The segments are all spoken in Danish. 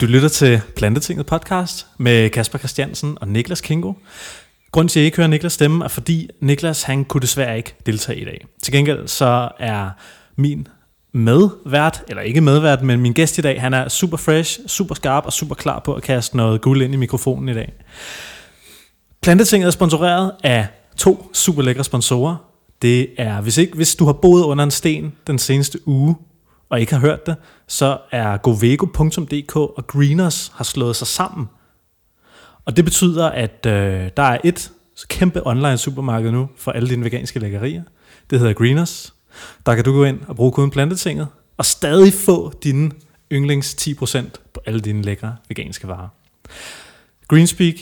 Du lytter til Plantetinget podcast med Kasper Christiansen og Niklas Kingo. Grunden til, at jeg ikke hører Niklas stemme, er fordi Niklas han kunne desværre ikke deltage i dag. Til gengæld så er min medvært, eller ikke medvært, men min gæst i dag, han er super fresh, super skarp og super klar på at kaste noget guld ind i mikrofonen i dag. Plantetinget er sponsoreret af to super lækre sponsorer. Det er, hvis, ikke, hvis du har boet under en sten den seneste uge, og ikke har hørt det, så er govego.dk og Greeners har slået sig sammen. Og det betyder, at øh, der er et kæmpe online supermarked nu for alle dine veganske lækkerier. Det hedder Greeners. Der kan du gå ind og bruge koden plantetinget, og stadig få dine yndlings 10% på alle dine lækre veganske varer. Greenspeak,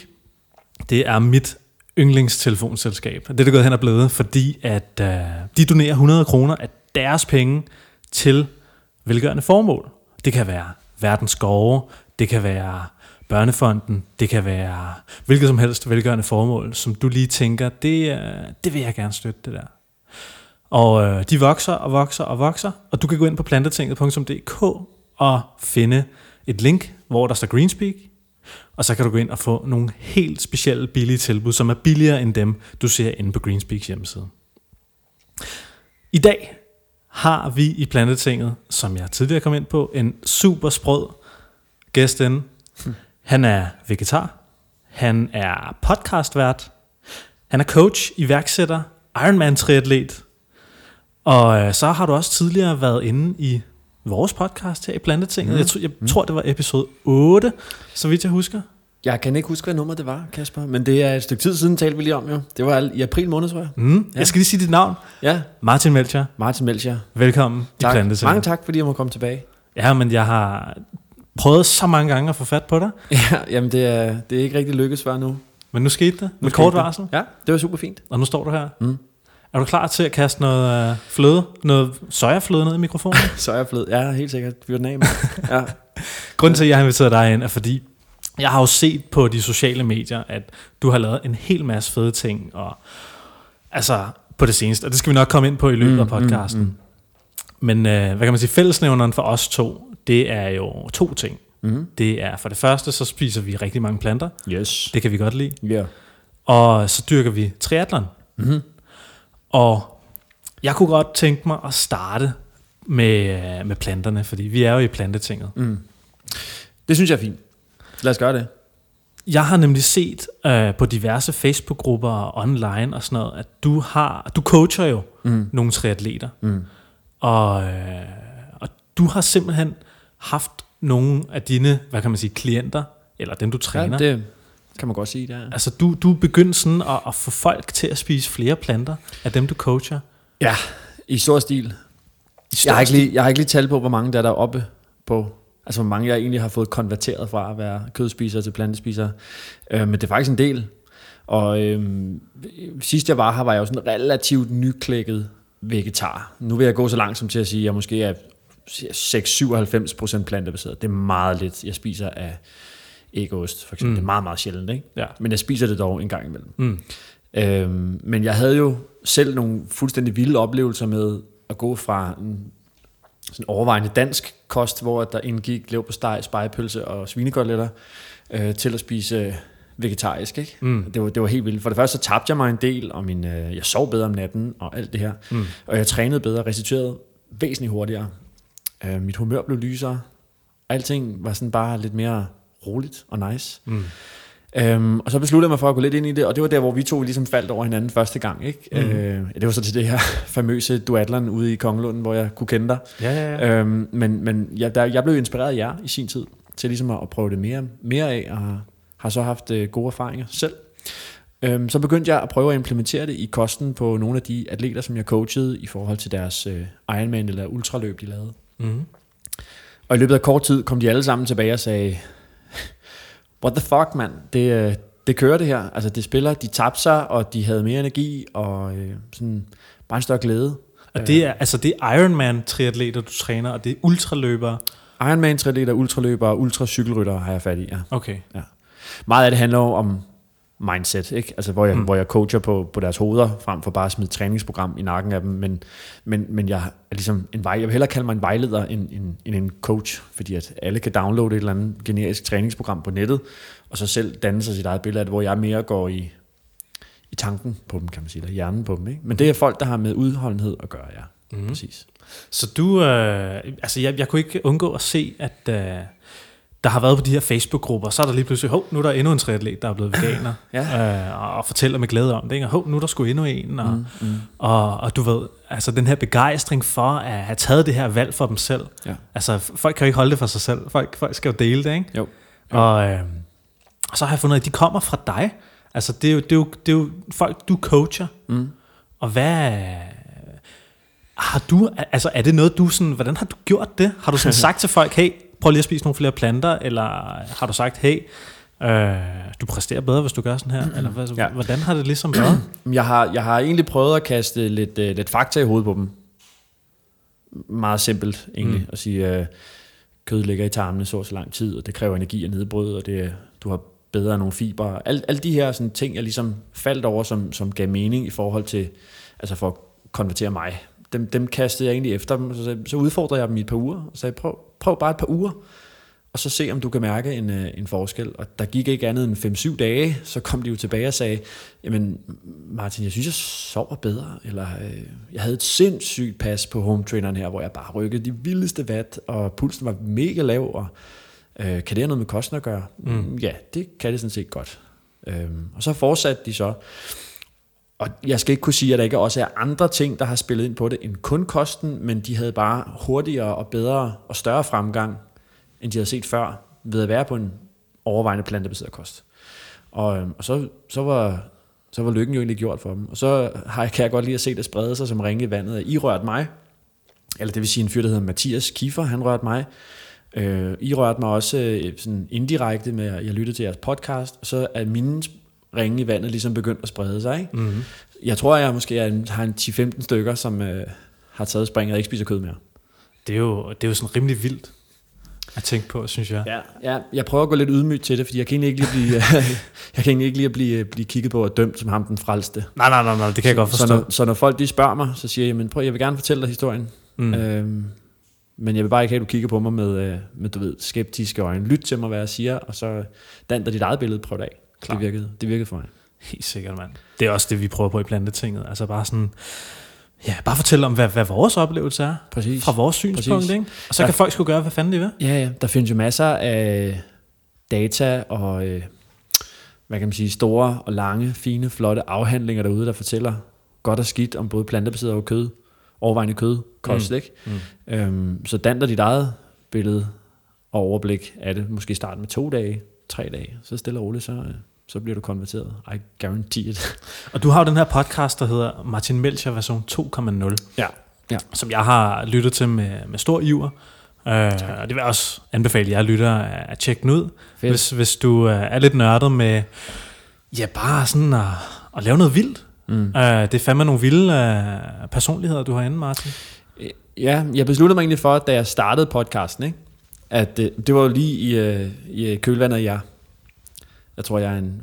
det er mit yndlingstelefonselskab. Det er det gået hen og blevet, fordi at øh, de donerer 100 kroner af deres penge til velgørende formål. Det kan være verdens skove, det kan være børnefonden, det kan være hvilket som helst velgørende formål, som du lige tænker, det, øh, det vil jeg gerne støtte det der. Og øh, de vokser og vokser og vokser, og du kan gå ind på plantetinget.dk og finde et link, hvor der står Greenspeak, og så kan du gå ind og få nogle helt specielle billige tilbud, som er billigere end dem, du ser inde på Greenspeaks hjemmeside. I dag har vi i Plantetinget, som jeg tidligere kom ind på, en super sprød gæst inde. Han er vegetar, han er podcastvært, han er coach, iværksætter, Ironman-triatlet, og øh, så har du også tidligere været inde i vores podcast her i Plantetinget. Mm. Jeg, tror, jeg mm. tror, det var episode 8, så vidt jeg husker. Jeg kan ikke huske, hvad nummer det var, Kasper, men det er et stykke tid siden, talte vi lige om jo. Det var i april måned, tror jeg. Mm. Ja. Jeg skal lige sige dit navn. Ja. Martin Melcher. Martin Melcher. Velkommen tak. i Plantetinget. Mange tak, fordi jeg må komme tilbage. Ja, men jeg har prøvet så mange gange at få fat på dig. Ja, jamen det er, det er ikke rigtig lykkes før nu. Men nu skete det med kort varsel. Ja, det var super fint. Og nu står du her. Mm. Er du klar til at kaste noget øh, fløde, noget sojafløde ned i mikrofonen? sojafløde, ja, helt sikkert. Fyr den af med. Ja. Grunden til, at jeg har inviteret dig ind, er fordi, jeg har jo set på de sociale medier, at du har lavet en hel masse fede ting, og altså på det seneste, og det skal vi nok komme ind på i løbet mm, af podcasten. Mm, mm. Men øh, hvad kan man sige, fællesnævneren for os to, det er jo to ting. Mm. Det er for det første, så spiser vi rigtig mange planter. Yes. Det kan vi godt lide. Yeah. Og så dyrker vi triathlon. Mm. Og jeg kunne godt tænke mig at starte med, med planterne, fordi vi er jo i plantetinget. Mm. Det synes jeg er fint. Lad os gøre det. Jeg har nemlig set øh, på diverse Facebook-grupper online og sådan noget, at du har du coacher jo mm. nogle triatleter. Mm. Og, øh, og du har simpelthen haft nogle af dine, hvad kan man sige, klienter, eller dem du træner. Ja, det kan man godt sige, det er. Altså du, du er begyndt sådan at, at få folk til at spise flere planter af dem du coacher. Ja, i stor stil. I stor jeg, har ikke lige, jeg har ikke lige talt på, hvor mange der er der oppe på Altså hvor mange jeg egentlig har fået konverteret fra at være kødspiser til plantespiser. Øh, men det er faktisk en del. Og øh, sidst jeg var her, var jeg jo sådan relativt nyklækket vegetar. Nu vil jeg gå så langt som til at sige, at jeg måske er 6-97% plantebaseret. Det er meget lidt, jeg spiser af ægost, for eksempel. Mm. Det er meget, meget sjældent, ikke? Ja. Men jeg spiser det dog en gang imellem. Mm. Øhm, men jeg havde jo selv nogle fuldstændig vilde oplevelser med at gå fra en sådan overvejende dansk kost, hvor der indgik steg, spejepølse og svinekoteletter, øh, til at spise vegetarisk. Ikke? Mm. Det, var, det var helt vildt. For det første så tabte jeg mig en del, og min, øh, jeg sov bedre om natten og alt det her. Mm. Og jeg trænede bedre, restituerede væsentligt hurtigere. Øh, mit humør blev lysere. Alting var sådan bare lidt mere roligt og nice. Mm. Øhm, og så besluttede jeg mig for at gå lidt ind i det, og det var der, hvor vi to ligesom faldt over hinanden første gang. Ikke? Mm. Øh, det var så til det her famøse duatleren ude i Kongelunden, hvor jeg kunne kende dig. Ja, ja, ja. Øhm, men men jeg, der, jeg blev inspireret af jer i sin tid, til ligesom at, at prøve det mere, mere af, og har så haft øh, gode erfaringer selv. Øhm, så begyndte jeg at prøve at implementere det i kosten på nogle af de atleter, som jeg coachede i forhold til deres øh, Ironman eller ultraløb, de lavede. Mm. Og i løbet af kort tid kom de alle sammen tilbage og sagde, what the fuck, mand, det, øh, det kører det her. Altså det spiller, de tabte sig, og de havde mere energi, og øh, sådan bare en større glæde. Og det er, altså det er Ironman triatleter, du træner, og det er ultraløbere? Ironman triatleter, ultraløbere og ultracykelryttere har jeg fat i, ja. Okay. Ja. Meget af det handler om mindset, ikke? Altså, hvor jeg, mm. hvor jeg coacher på, på deres hoveder, frem for bare at smide træningsprogram i nakken af dem, men, men, men jeg er ligesom en vej, jeg vil hellere kalde mig en vejleder end, end, end en coach, fordi at alle kan downloade et eller andet generisk træningsprogram på nettet, og så selv danne sig sit eget billede af det, hvor jeg mere går i, i tanken på dem, kan man sige, eller hjernen på dem, ikke? Men det er folk, der har med udholdenhed at gøre, ja. Mm. Præcis. Så du, øh, altså jeg, jeg kunne ikke undgå at se, at øh, der har været på de her Facebook-grupper, så er der lige pludselig, hov, nu er der endnu en triatlet, der er blevet veganer, ja. øh, og fortæller med glæde om det, ikke? og hov, nu er der sgu endnu en, og, mm, mm. Og, og du ved, altså den her begejstring for at have taget det her valg for dem selv, ja. altså folk kan jo ikke holde det for sig selv, folk, folk skal jo dele det, ikke? Jo. jo. Og, øh, og så har jeg fundet, at de kommer fra dig, altså det er jo, det er jo, det er jo folk, du coacher, mm. og hvad, har du, altså er det noget du sådan, hvordan har du gjort det? Har du sådan sagt til folk, hey, prøv lige at spise nogle flere planter, eller har du sagt, hey, øh, du præsterer bedre, hvis du gør sådan her? Eller hvad, ja. hvordan har det ligesom været? Jeg har, jeg har egentlig prøvet at kaste lidt, uh, lidt fakta i hovedet på dem. Meget simpelt egentlig, mm. at sige, uh, kød ligger i tarmene så så lang tid, og det kræver energi at nedbryde, og det, du har bedre nogle fiber. Alle al de her sådan, ting, jeg ligesom faldt over, som, som gav mening i forhold til, altså for at konvertere mig dem, dem kastede jeg egentlig efter dem, så, så udfordrede jeg dem i et par uger, og sagde, prøv, prøv bare et par uger, og så se, om du kan mærke en, øh, en forskel. Og der gik ikke andet end 5-7 dage, så kom de jo tilbage og sagde, jamen Martin, jeg synes, jeg sover bedre, eller øh, jeg havde et sindssygt pas på home traineren her, hvor jeg bare rykkede de vildeste watt, og pulsen var mega lav, og øh, kan det have noget med kosten at gøre? Mm. Ja, det kan det sådan set godt. Øhm, og så fortsatte de så, og jeg skal ikke kunne sige, at der ikke også er andre ting, der har spillet ind på det, end kun kosten, men de havde bare hurtigere og bedre og større fremgang, end de havde set før, ved at være på en overvejende plantebaseret kost. Og, øhm, og så, så, var, så var lykken jo egentlig gjort for dem. Og så har jeg, kan jeg godt lide at se det sprede sig som ringe i vandet. I rørte mig, eller det vil sige en fyr, der hedder Mathias Kiefer, han rørte mig. Øh, I rørte mig også øh, sådan indirekte med, at jeg lyttede til jeres podcast, og så er mine ringe i vandet ligesom begyndt at sprede sig. Ikke? Mm-hmm. Jeg tror, jeg måske er en, har en 10-15 stykker, som øh, har taget springet og ikke spiser kød mere. Det er jo, det er jo sådan rimelig vildt at tænke på, synes jeg. Ja, ja, jeg prøver at gå lidt ydmygt til det, fordi jeg kan egentlig ikke lige blive, jeg kan ikke lige blive, blive kigget på og dømt som ham den frelste. Nej, nej, nej, nej det kan så, jeg godt forstå. Så når, så når folk de spørger mig, så siger jeg, men prøv, jeg vil gerne fortælle dig historien. Mm. Øhm, men jeg vil bare ikke have, at du kigger på mig med, øh, med du ved, skeptiske øjne. Lyt til mig, hvad jeg siger, og så danner dit eget billede, prøv det af. Klar. Det virkede, det virkede for mig. Helt sikkert, mand. Det er også det, vi prøver på i plantetinget. Altså bare sådan, ja, bare fortælle om, hvad, hvad vores oplevelse er. Præcis. Fra vores synspunkt, Præcis. ikke? Og så der, kan folk sgu gøre, hvad fanden de vil. Ja, ja. Der findes jo masser af data og, øh, hvad kan man sige, store og lange, fine, flotte afhandlinger derude, der fortæller godt og skidt om både plantebaseret og kød, overvejende kød, kost, mm. ikke? Mm. Øhm, så danner dit eget billede og overblik af det. Måske starte med to dage, tre dage, så stille og roligt, så, øh, så bliver du konverteret. I guarantee it. Og du har jo den her podcast, der hedder Martin Melcher version 2.0. Ja. ja. Som jeg har lyttet til med, med stor iver. Uh, og det vil jeg også anbefale jer lytter at tjekke den ud, hvis, hvis du uh, er lidt nørdet med, ja, bare sådan at, at lave noget vildt. Mm. Uh, det er fandme nogle vilde uh, personligheder, du har inde, Martin. Ja, jeg besluttede mig egentlig for, da jeg startede podcasten, ikke? At det, det var jo lige i, uh, i kølvandet af jer. Jeg tror, jeg er en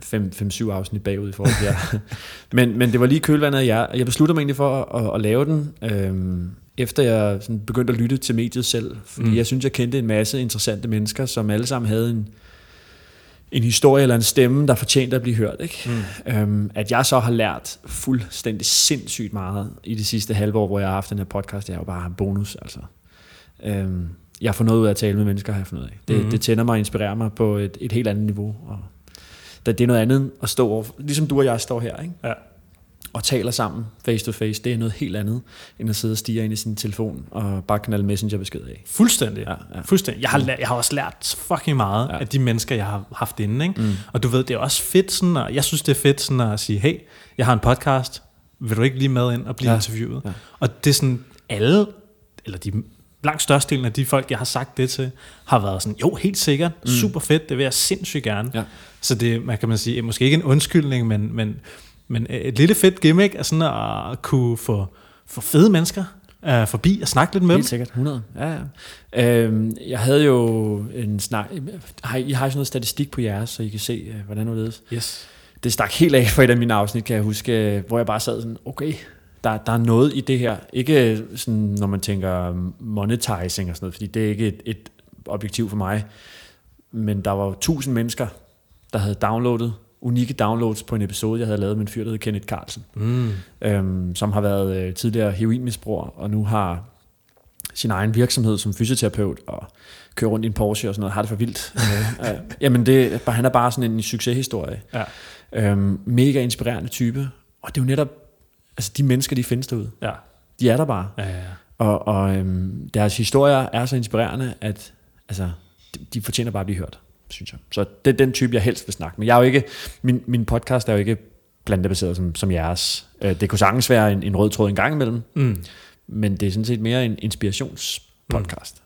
5-7 afsnit bagud i forhold til jer. men, men det var lige kølvandet af jer. Jeg besluttede mig egentlig for at, at lave den, øhm, efter jeg sådan begyndte at lytte til mediet selv. Fordi mm. jeg synes, jeg kendte en masse interessante mennesker, som alle sammen havde en, en historie eller en stemme, der fortjente at blive hørt. Ikke? Mm. Øhm, at jeg så har lært fuldstændig sindssygt meget i de sidste halve år, hvor jeg har haft den her podcast, det er jo bare en bonus. Altså. Øhm, jeg får noget ud af at tale med mennesker, har jeg fundet af. Det, mm. det tænder mig og inspirerer mig på et, et helt andet niveau. Og det er noget andet at stå over, ligesom du og jeg står her, ikke? Ja. og taler sammen face to face, det er noget helt andet, end at sidde og stige ind i sin telefon og bare knalde messengerbesked af. Fuldstændig. Ja, ja. Fuldstændig. Jeg har, lært, jeg har også lært fucking meget ja. af de mennesker, jeg har haft inde. Ikke? Mm. Og du ved, det er også fedt, sådan, og jeg synes, det er fedt sådan at sige, hey, jeg har en podcast, vil du ikke lige med ind og blive ja. interviewet? Ja. Og det er sådan, alle, eller de langt størstedelen af de folk, jeg har sagt det til, har været sådan, jo, helt sikkert, mm. super fedt, det vil jeg sindssygt gerne. Ja. Så det, man kan man sige, måske ikke en undskyldning, men, men, men et lille fedt gimmick er sådan at kunne få, få fede mennesker uh, forbi og snakke lidt med Helt dem. sikkert, 100. Ja, ja. Øhm, jeg havde jo en snak, har, I har sådan noget statistik på jeres, så I kan se, uh, hvordan det er. Yes. det stak helt af for et af mine afsnit, kan jeg huske, hvor jeg bare sad sådan, okay, der, der er noget i det her. Ikke sådan, når man tænker monetizing og sådan noget, fordi det er ikke et, et objektiv for mig. Men der var jo tusind mennesker, der havde downloadet, unikke downloads på en episode, jeg havde lavet med en fyr, der hed Kenneth Carlsen, Mm. øhm, som har været øh, tidligere heroinmisbruger, og nu har sin egen virksomhed som fysioterapeut, og kører rundt i en Porsche og sådan noget, har det for vildt. øh, øh, jamen, det, han er bare sådan en succeshistorie. Ja. Øhm, mega inspirerende type, og det er jo netop, altså de mennesker, de findes derude. Ja. De er der bare. Ja, ja, ja. Og, og øhm, deres historier er så inspirerende, at altså, de, de fortjener bare at blive hørt, synes jeg. Så det er den type, jeg helst vil snakke med. Jeg er jo ikke, min, min podcast er jo ikke plantebaseret som, som jeres. Øh, det kunne sagtens være en, en rød tråd en gang imellem, Mm. men det er sådan set mere en inspirationspodcast.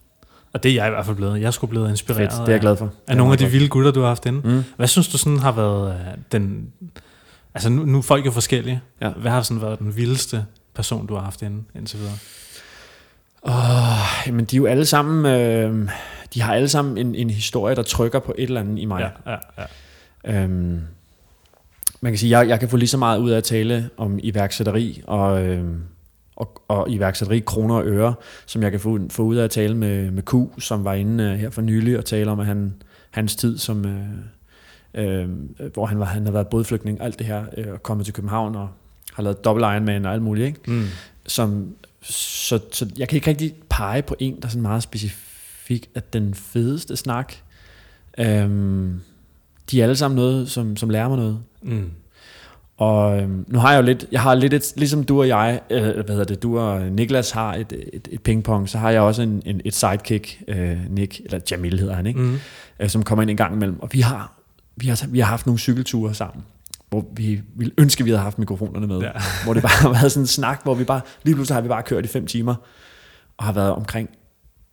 Og det er jeg i hvert fald blevet. Jeg er sgu blevet inspireret Fedt, det er jeg glad for. af, af nogle af de vilde gutter, du har haft inde. Mm. Hvad synes du sådan har været øh, den... Altså nu, nu er folk jo forskellige. Ja. Hvad har sådan været den vildeste person, du har haft inde indtil videre? Oh, jamen, de er jo alle sammen, øh, de har alle sammen en, en historie, der trykker på et eller andet i mig. Ja, ja, ja. Øhm, man kan sige, jeg, jeg kan få lige så meget ud af at tale om iværksætteri og, øhm, og, og iværksætteri kroner og øre, som jeg kan få, få ud af at tale med, med Q, som var inde øh, her for nylig og tale om, at han, hans tid som... Øh, øh, hvor han, var, han har været bådflygtning, alt det her, øh, og kommet til København og har lavet dobbelt Ironman og alt muligt, ikke? Mm. Som, så, så jeg kan ikke rigtig pege på en, der er sådan meget specifik, at den fedeste snak, øhm, de er alle sammen noget, som, som lærer mig noget. Mm. Og øhm, nu har jeg jo lidt, jeg har lidt et, ligesom du og jeg, øh, hvad hedder det, du og Niklas har et, et, et pingpong, så har jeg også en, en, et sidekick, øh, Nick, eller Jamil hedder han, ikke? Mm. Øh, som kommer ind en gang imellem. Og vi har, vi har, vi har haft nogle cykelture sammen, hvor vi ville ønske, vi havde haft mikrofonerne med. Ja. Hvor det bare har været sådan en snak, hvor vi bare, lige pludselig har vi bare kørt i fem timer, og har været omkring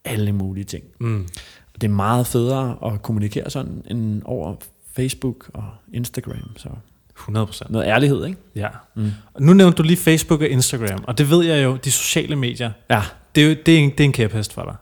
alle mulige ting. Mm. Og det er meget federe at kommunikere sådan, end over Facebook og Instagram. Så 100 procent. noget ærlighed, ikke? Ja. Mm. Og nu nævnte du lige Facebook og Instagram, og det ved jeg jo, de sociale medier, Ja, det er, jo, det er, en, det er en kæphest for dig.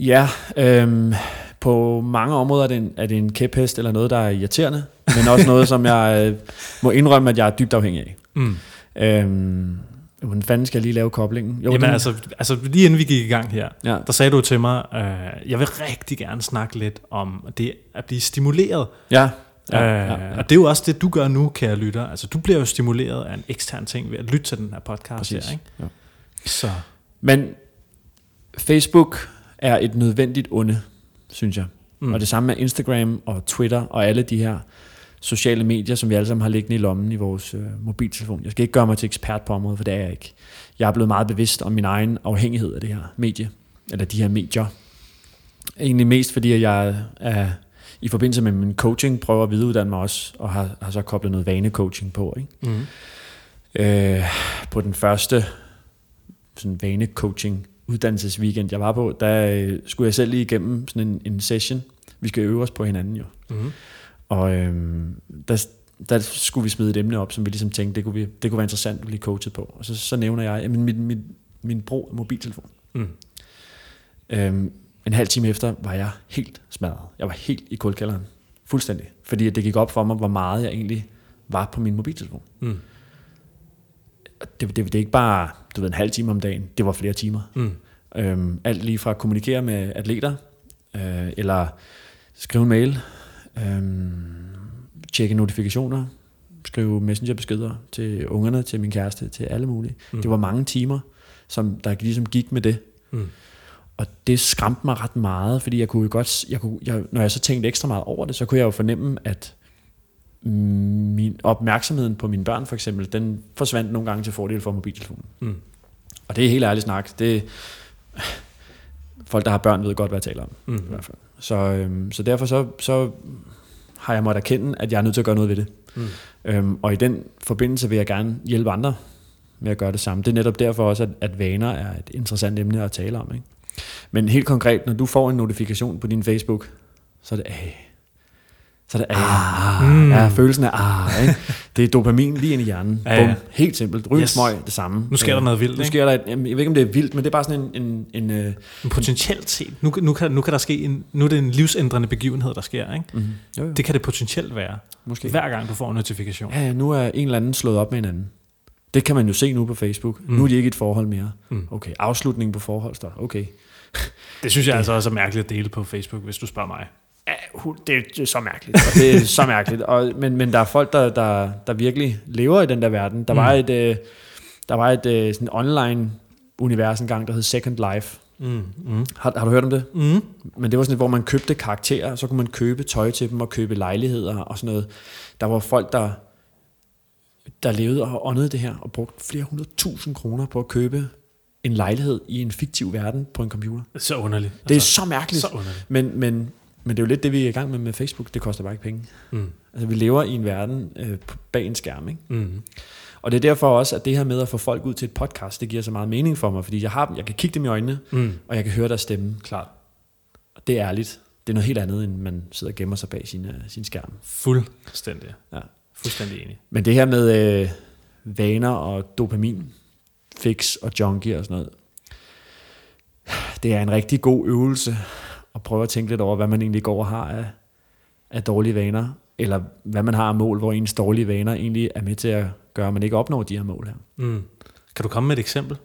Ja, øhm, på mange områder er det, en, er det en kæphest eller noget, der er irriterende, men også noget, som jeg øh, må indrømme, at jeg er dybt afhængig af. Mm. Øhm, hvordan fanden skal jeg lige lave koblingen? Jo, Jamen den- altså, altså, lige inden vi gik i gang her, ja, der sagde du til mig, øh, jeg vil rigtig gerne snakke lidt om det at blive stimuleret. ja, Ja, ja, øh, ja, ja. Og det er jo også det, du gør nu, kære lytter. Altså, du bliver jo stimuleret af en ekstern ting ved at lytte til den her podcast Præcis. her, ikke? Ja. Så, Men Facebook er et nødvendigt onde, synes jeg. mm. Og det samme med Instagram og Twitter og alle de her sociale medier, som vi alle sammen har liggende i lommen i vores øh, mobiltelefon. Jeg skal ikke gøre mig til ekspert på området, for det er jeg ikke. Jeg er blevet meget bevidst om min egen afhængighed af det her medie, eller de her medier. Egentlig mest fordi, at jeg er i forbindelse med min coaching prøver at videreuddanne mig også, og har, har så koblet noget vanecoaching på. Ikke? Mm. Øh, på den første sådan vanecoaching uddannelsesweekend, jeg var på, der øh, skulle jeg selv lige igennem sådan en, en session. Vi skal øve os på hinanden jo. Mm. Og øhm, der, der skulle vi smide et emne op, som vi ligesom tænkte, det kunne, vi, det kunne være interessant at blive coachet på. Og så, så nævner jeg, at min, min, min, min brug af mobiltelefon. Mm. Øhm, en halv time efter var jeg helt smadret. Jeg var helt i kuldkælderen. Fuldstændig. Fordi det gik op for mig, hvor meget jeg egentlig var på min mobiltelefon. Mm. Det, det, det er ikke bare du ved, en halv time om dagen, det var flere timer. Mm. Øhm, alt lige fra at kommunikere med atleter, øh, eller skrive en mail, øhm, tjekke notifikationer, skrive messengerbeskeder til ungerne, til min kæreste, til alle mulige. Mm. Det var mange timer, som der ligesom gik med det. Mm. Og det skræmte mig ret meget, fordi jeg kunne jo godt, jeg kunne, jeg, når jeg så tænkte ekstra meget over det, så kunne jeg jo fornemme, at min opmærksomheden på mine børn for eksempel, den forsvandt nogle gange til fordel for mobiltelefonen. Mm. Og det er helt ærligt snak. Det, folk, der har børn, ved godt, hvad jeg taler om. Mm. I hvert fald. Så, øhm, så derfor så, så har jeg måttet erkende, at jeg er nødt til at gøre noget ved det. Mm. Øhm, og i den forbindelse vil jeg gerne hjælpe andre med at gøre det samme. Det er netop derfor også, at, at vaner er et interessant emne at tale om. Ikke? Men helt konkret, når du får en notifikation på din Facebook, så er det, øh, Så er det, ah, ah, mm. ja, følelsen af, ah, ikke? det er dopamin lige ind i hjernen. Ja, ja. Bum, helt simpelt. Ryg, Yes. smøg, det samme. Nu sker der Øh, noget vildt, Nu sker der, et, jeg ved ikke, om det er vildt, men det er bare sådan en, en, en øh, Men potentielt set, nu, nu, kan, nu kan der ske en, nu er det en livsændrende begivenhed, der sker, ikke? mm, jo, jo, Det kan det potentielt være, måske. hver gang du får en notifikation. Ja, ja, nu er en eller anden slået op med en anden. Det kan man jo se nu på Facebook. Mm. Nu er de ikke et forhold mere. Mm. Okay, afslutning på forhold står. Okay. Det synes jeg altså også er mærkeligt at dele på Facebook, hvis du spørger mig. Ja, hu- det, er- det er så mærkeligt. Og det er så mærkeligt. Og, men, men der er folk, der, der, der virkelig lever i den der verden. Der Mm. var et, øh, der var et øh, sådan online univers engang, der hed Second Life. Mm, mm, Har, har du hørt om det? mm. Men det var sådan hvor man købte karakterer, så kunne man købe tøj til dem og købe lejligheder og sådan noget. Der var folk, der, der levede og åndede det her, og brugte flere hundrede tusind kroner på at købe en lejlighed i en fiktiv verden på en computer. Så underligt. Det er så mærkeligt. så underligt. Men, men, men det er jo lidt det, vi er i gang med med Facebook. Det koster bare ikke penge. Mm, Altså, vi lever i en verden øh, bag en skærm, ikke? mm, Og det er derfor også, at det her med at få folk ud til et podcast, det giver så meget mening for mig, fordi jeg har dem, jeg kan kigge dem i øjnene, mm. og jeg kan høre deres stemme. Klart. Og det er ærligt. Det er noget helt andet, end man sidder og gemmer sig bag sin, øh, sin skærm. Fuldstændig. Ja. Fuldstændig enig. Men det her med øh, vaner og dopamin, fix og junkie og sådan noget, det er en rigtig god øvelse at prøve at tænke lidt over, hvad man egentlig går og har af, af dårlige vaner, eller hvad man har af mål, hvor ens dårlige vaner egentlig er med til at gøre, at man ikke opnår de her mål her. Mm. Kan du komme med et eksempel?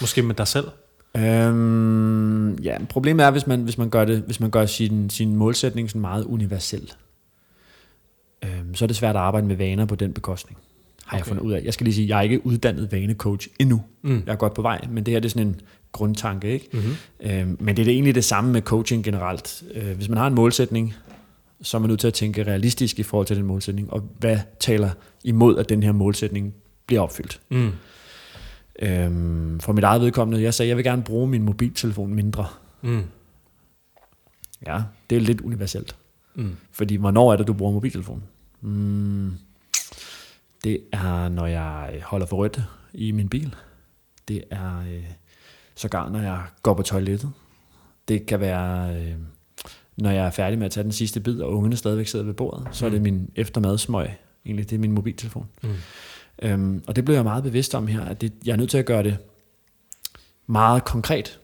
Måske med dig selv? Øhm, ja, problemet er, hvis man, hvis man gør, det, hvis man gør sin, sin målsætning sådan meget universel, øhm, så er det svært at arbejde med vaner på den bekostning. Har okay. jeg fundet ud af. Jeg skal lige sige, jeg er ikke uddannet vanecoach endnu. Mm. Jeg er godt på vej, men det her det er sådan en grundtanke. Ikke? Mm-hmm. Øhm, men det er det egentlig det samme med coaching generelt. Øh, hvis man har en målsætning, så er man nødt til at tænke realistisk i forhold til den målsætning, og hvad taler imod, at den her målsætning bliver opfyldt. Mm. Øhm, for mit eget vedkommende, jeg sagde, jeg vil gerne bruge min mobiltelefon mindre. Mm. Ja, det er lidt universelt. Mm. Fordi hvornår er det, du bruger mobiltelefon? Mm, det er, når jeg holder for rødt i min bil. Det er øh, sågar, når jeg går på toilettet. Det kan være, øh, når jeg er færdig med at tage den sidste bid, og ungerne stadigvæk sidder ved bordet. Så er det min eftermadsmøg. Egentlig, det er min mobiltelefon. Mm. Øhm, og det blev jeg meget bevidst om her, at det, jeg er nødt til at gøre det meget konkret,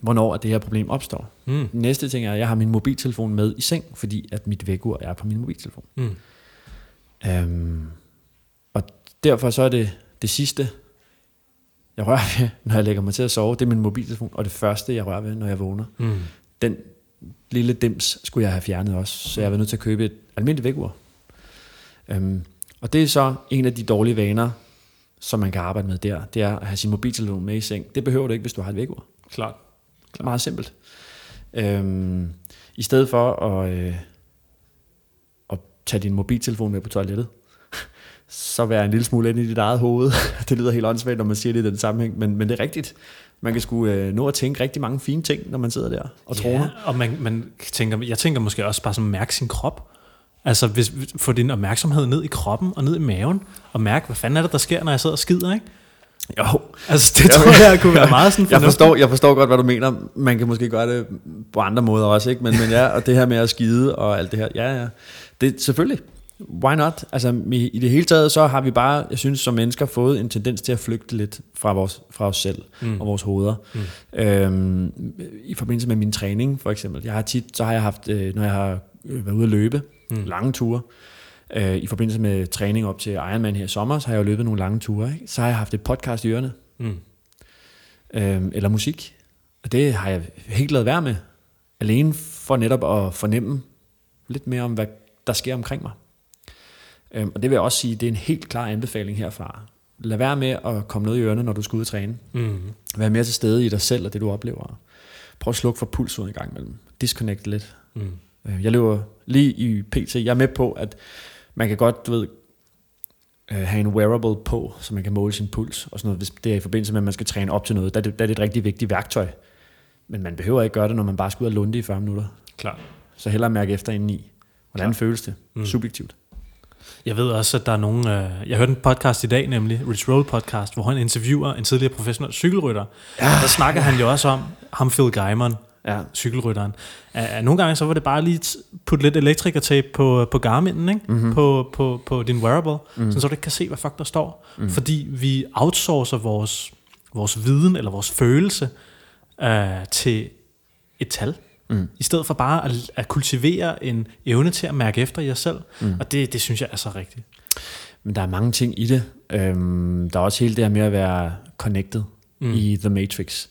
hvornår at det her problem opstår. Mm. Næste ting er, at jeg har min mobiltelefon med i seng, fordi at mit vækkeur er på min mobiltelefon. Mm. Øhm, derfor så er det det sidste, jeg rører ved, når jeg lægger mig til at sove, det er min mobiltelefon, og det første, jeg rører ved, når jeg vågner. Mm. Den lille dims skulle jeg have fjernet også, så jeg var nødt til at købe et almindeligt vækkeur. Øhm, og det er så en af de dårlige vaner, som man kan arbejde med der, det er at have sin mobiltelefon med i seng. Det behøver du ikke, hvis du har et vækkeur. Klart. Klar. Meget simpelt. Øhm, I stedet for at, øh, at tage din mobiltelefon med på toilettet, så vær en lille smule inde i dit eget hoved. det lyder helt åndssvagt, når man siger det i den sammenhæng, men, men det er rigtigt. Man kan sgu øh, nå at tænke rigtig mange fine ting, når man sidder der og troner. Ja, og man, man tænker, jeg tænker måske også bare sådan, mærke sin krop. Altså hvis, få din opmærksomhed ned i kroppen og ned i maven, og mærke, hvad fanden er det, der sker, når jeg sidder og skider, ikke? Jo, Altså det tror jeg kunne være meget sådan jeg forstår, jeg forstår godt, hvad du mener. Man kan måske gøre det på andre måder også, ikke? Men, men ja, og det her med at skide og alt det her, ja, ja. Det selvfølgelig. Why not? Altså, i, i det hele taget, så har vi bare, jeg synes, som mennesker fået en tendens til at flygte lidt fra, vores, fra os selv Mm. og vores hoveder. Mm. Øhm, I forbindelse med min træning, for eksempel. Jeg har tit, så har jeg haft, øh, når jeg har øh, været ude at løbe, Mm. lange ture, øh, i forbindelse med træning op til Ironman her i sommer, så har jeg jo løbet nogle lange ture, ikke? Så har jeg haft et podcast i ørerne, Mm. øh, eller musik. Og det har jeg helt lavet være med. Alene for netop at fornemme lidt mere om, hvad der sker omkring mig. Øh, og det vil jeg også sige, det er en helt klar anbefaling herfra. Lad være med at komme noget i ørerne, når du skal ud og træne. Mm. Vær mere til stede i dig selv og det, du oplever. Prøv at slukke for pulsen en gang imellem. Disconnect lidt. Mm. Øh, Jeg løber lige i PT. Jeg er med på, at man kan godt, du ved, øh, have en wearable på, så man kan måle sin puls og sådan noget, hvis det er i forbindelse med, at man skal træne op til noget. Der er det, der er det et rigtig vigtigt værktøj. Men man behøver ikke gøre det, når man bare skal ud og lunde i 40 minutter. Klart. Så hellere mærke efter indeni. Hvordan Klart. føles det? Mm. Subjektivt. Jeg ved også, at der er nogen... Øh, jeg hørte en podcast i dag, nemlig Rich Roll podcast, hvor han interviewer en tidligere professionel cykelrytter. Ja. Der snakker han jo også om ham, Phil Gaimon, Ja. cykelrytteren. Uh, nogle gange så var det bare lige putte lidt elektrikertape på, på Garmin'en, ikke? Mhm. På, på, på din wearable, Mm. mm. så du ikke kan se, hvad fuck der står. Mm. Mm. Fordi vi outsourcer vores, vores viden eller vores følelse uh, til et tal. Mm. I stedet for bare at, at kultivere en evne til at mærke efter jer selv. Mm. Og det, det synes jeg er så rigtigt. Men der er mange ting i det. Øhm, der er også hele det her med at være connected mm. i The Matrix.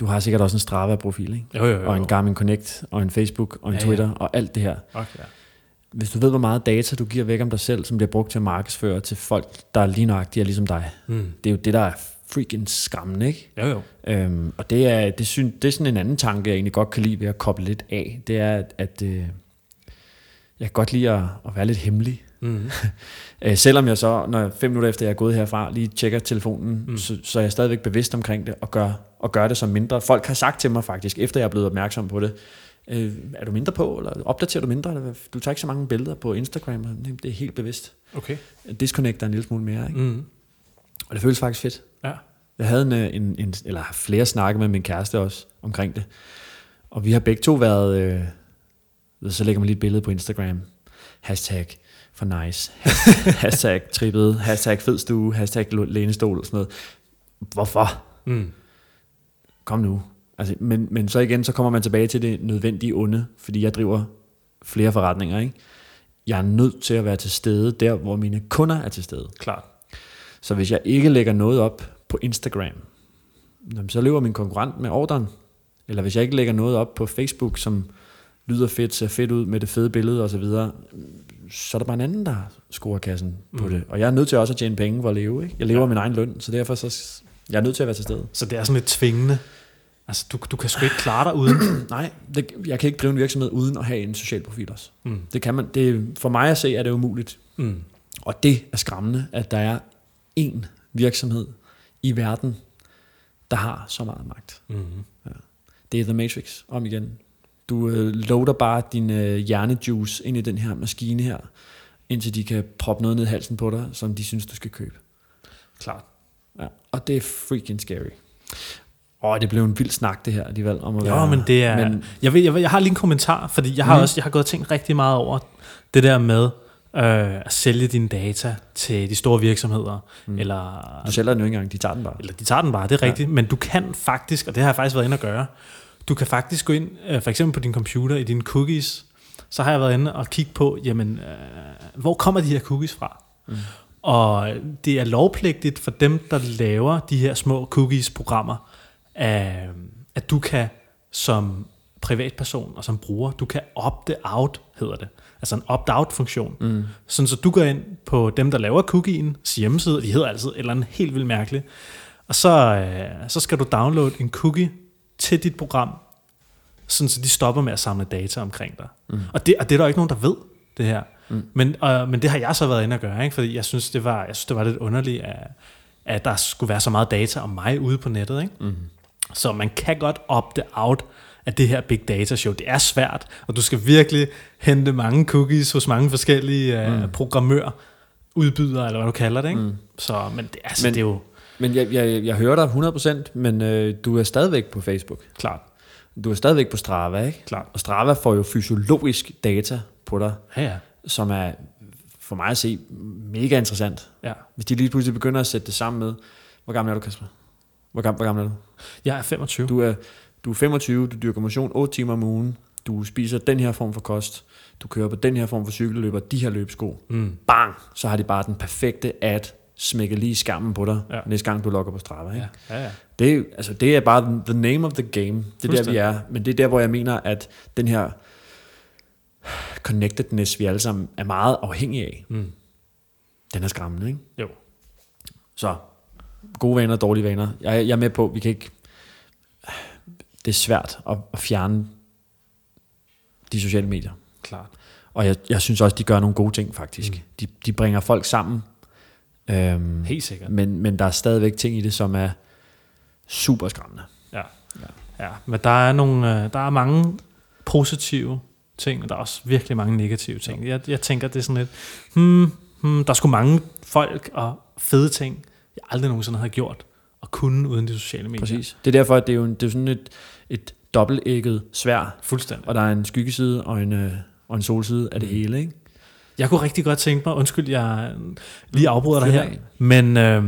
Du har sikkert også en Strava-profil, ikke? Jo, jo, jo. Og en Garmin Connect, og en Facebook, og en Ja, ja. Twitter, og alt det her. Okay. Hvis du ved, hvor meget data du giver væk om dig selv, som bliver brugt til at markedsføre til folk, der er lige nøjagtige ligesom dig, Mm. det er jo det, der er freaking skræmmende, ikke? Jo, jo. Øhm, og det er, det, syn, det er sådan en anden tanke, jeg egentlig godt kan lide ved at koble lidt af. Det er, at, at øh, jeg kan godt lide at, at være lidt hemmelig. Mm. Øh, selvom jeg så, når jeg, fem minutter efter jeg er gået herfra, lige tjekker telefonen, mm. Så, så er jeg stadigvæk bevidst omkring det og gør, og gør det som mindre. Folk har sagt til mig faktisk, efter jeg er blevet opmærksom på det, øh, er du mindre på, eller opdaterer du mindre? Eller, du tager ikke så mange billeder på Instagram. Det er helt bevidst. Okay. Disconnecter en lille smule mere, ikke? Mm. Og det føles faktisk fedt. Ja. Jeg havde en, øh, en, en eller flere snakke med min kæreste også omkring det. Og vi har begge to været, øh, så lægger man lige et billede på Instagram. Hashtag for nice. hashtag trippet. Hashtag fed stue. Hashtag lænestol og sådan noget. Hvorfor? Mm. Kom nu. Altså, men, men så igen, så kommer man tilbage til det nødvendige onde, fordi jeg driver flere forretninger. Ikke? Jeg er nødt til at være til stede der, hvor mine kunder er til stede. Klart. Så hvis jeg ikke lægger noget op på Instagram, så løber min konkurrent med ordren. Eller hvis jeg ikke lægger noget op på Facebook, som lyder fedt, ser fedt ud med det fede billede osv., så er der bare en anden, der scorer kassen på Mm. det. Og jeg er nødt til også at tjene penge for at leve. Ikke? Jeg lever ja. Min egen løn, så derfor så jeg er nødt til at være til stede. Så det er sådan lidt tvingende. Altså, du, du kan sgu ikke klare dig uden. Nej, det, jeg kan ikke drive en virksomhed uden at have en social profil også. Mm. Det kan man. Det, for mig at se er det umuligt. Mm. Og det er skræmmende, at der er én virksomhed i verden, der har så meget magt. Mm. Det er The Matrix, om igen. Du øh, loader bare din øh, hjernejuice ind i den her maskine her, indtil de kan proppe noget ned i halsen på dig, som de synes, du skal købe. Klart. Ja. Og det er freaking scary. Åh, det blev en vild snak, det her alligevel. Om at Jo, være, men det er... Men, jeg, ved, jeg, ved, jeg har lige en kommentar, fordi jeg har Mhm. også jeg har gået og tænkt rigtig meget over det der med øh, at sælge dine data til de store virksomheder, Mm. eller du sælger den jo ikke engang, de tager den bare. Eller de tager den bare, det er Ja. rigtigt. Men du kan faktisk, og det har jeg faktisk været inde og gøre, du kan faktisk gå ind, øh, for eksempel på din computer, i dine cookies, så har jeg været inde og kigge på, jamen, øh, hvor kommer de her cookies fra? Mm. Og det er lovpligtigt for dem, der laver de her små cookies-programmer, øh, at du kan som privatperson og som bruger, du kan opt-out, hedder det. Altså en opt-out-funktion. Mm. Sådan så du går ind på dem, der laver cookie'ens hjemmeside, de hedder altid et eller andet helt vildt mærkeligt, og så, øh, så skal du downloade en cookie til dit program, sådan så de stopper med at samle data omkring dig. Mm. Og, det, og det er der ikke nogen, der ved, det her. Mm. Men, øh, men det har jeg så været inde at gøre, ikke? fordi jeg synes, det var, jeg synes, det var lidt underligt, at, at der skulle være så meget data om mig ude på nettet. Ikke? Mm. Så man kan godt opte out af det her big data show. Det er svært, og du skal virkelig hente mange cookies hos mange forskellige uh, Mm. programmører, udbydere, eller hvad du kalder det. Ikke? Mm. Så, men det, altså, Men- det er jo Men jeg, jeg, jeg hører dig 100%, men øh, du er stadigvæk på Facebook. klart. Du er stadigvæk på Strava, ikke? klart. Og Strava får jo fysiologisk data på dig, Ja, ja. som er for mig at se mega interessant. ja. Hvis de lige pludselig begynder at sætte det sammen med, hvor gammel er du, Kasper? Hvor gammel, hvor gammel er du? Jeg er 25. Du er, du er 25, du dyrker motion 8 timer om ugen, du spiser den her form for kost, du kører på den her form for cykelløber, de her løbesko. Mm. Bang! Så har de bare den perfekte ad smækket lige skammen på dig, ja. Næste gang du logger på Strava. Ikke? Ja, ja, ja. Det, altså, det er bare the name of the game. Det er der, vi er. Men det er der, hvor jeg mener, at den her connectedness, vi alle sammen er meget afhængige af, Mm. den er skræmmende. Ikke? Jo. Så gode vaner og dårlige vaner. Jeg, jeg er med på, vi kan ikke... Det er svært at, at fjerne de sociale medier. Klart. Og jeg, jeg synes også, de gør nogle gode ting, faktisk. Mm. De, de bringer folk sammen. Øhm, Helt sikkert. men, men der er stadigvæk ting i det, som er super skræmmende. Ja, men der er, nogle, øh, der er mange positive ting, og der er også virkelig mange negative ting. Jeg, jeg tænker, det er sådan lidt, hmm, hmm, der er sgu mange folk og fede ting, jeg aldrig nogensinde havde gjort og kunne uden de sociale medier. Præcis. Det er derfor, at det er jo, en- det er sådan et, et dobbeltægget svær, Fuldstændig. og der er en skyggeside og en, øh, og en solside af det Mm. hele, ikke? Jeg kunne rigtig godt tænke mig, undskyld, jeg lige afbryder dig her, men øh,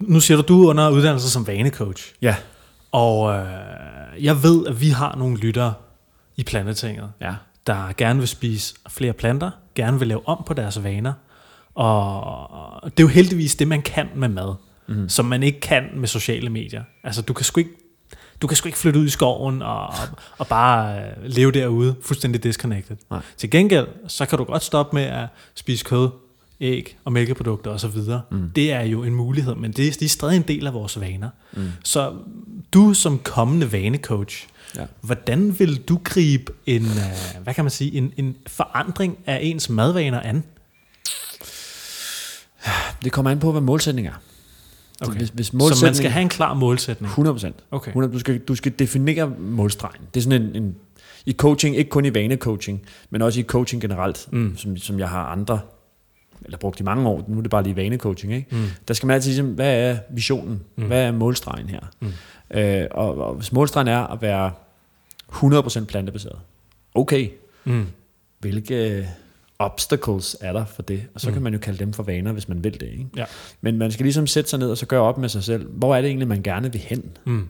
nu siger du, du er under uddannelse som vanecoach, Ja. og øh, jeg ved, at vi har nogle lyttere i Plantetinget, Ja. der gerne vil spise flere planter, gerne vil lave om på deres vaner, og det er jo heldigvis det, man kan med mad, Mm. som man ikke kan med sociale medier. Altså, du kan sgu ikke, du kan sgu ikke flytte ud i skoven og, og bare øh, leve derude, fuldstændig disconnected. Nej. Til gengæld, så kan du godt stoppe med at spise kød, æg og mælkeprodukter osv. Mm. Det er jo en mulighed, men det er, det er stadig en del af vores vaner. Mm. Så du som kommende vanecoach, Ja. hvordan vil du gribe en, øh, hvad kan man sige, en, en forandring af ens madvaner an? Det kommer an på, hvad målsætningen er. Okay. Hvis, hvis Så man skal have en klar målsætning. 100 procent. Okay. 100, du, skal, du skal definere målstregen. Det er sådan en, en... I coaching, ikke kun i vanecoaching, men også i coaching generelt, Mm. som, som jeg har andre, eller brugt i mange år, nu er det bare lige vanecoaching, ikke? Mm. Der skal man altid sige, hvad er visionen? Mm. Hvad er målstregen her? Mm. Øh, og, og hvis målstregen er at være 100% plantebaseret, okay, Mm. hvilke obstacles er der for det? Og så Mm. kan man jo kalde dem for vaner, hvis man vil det. Ikke? Ja. Men man skal ligesom sætte sig ned og så gøre op med sig selv, hvor er det egentlig, man gerne vil hen? Mm.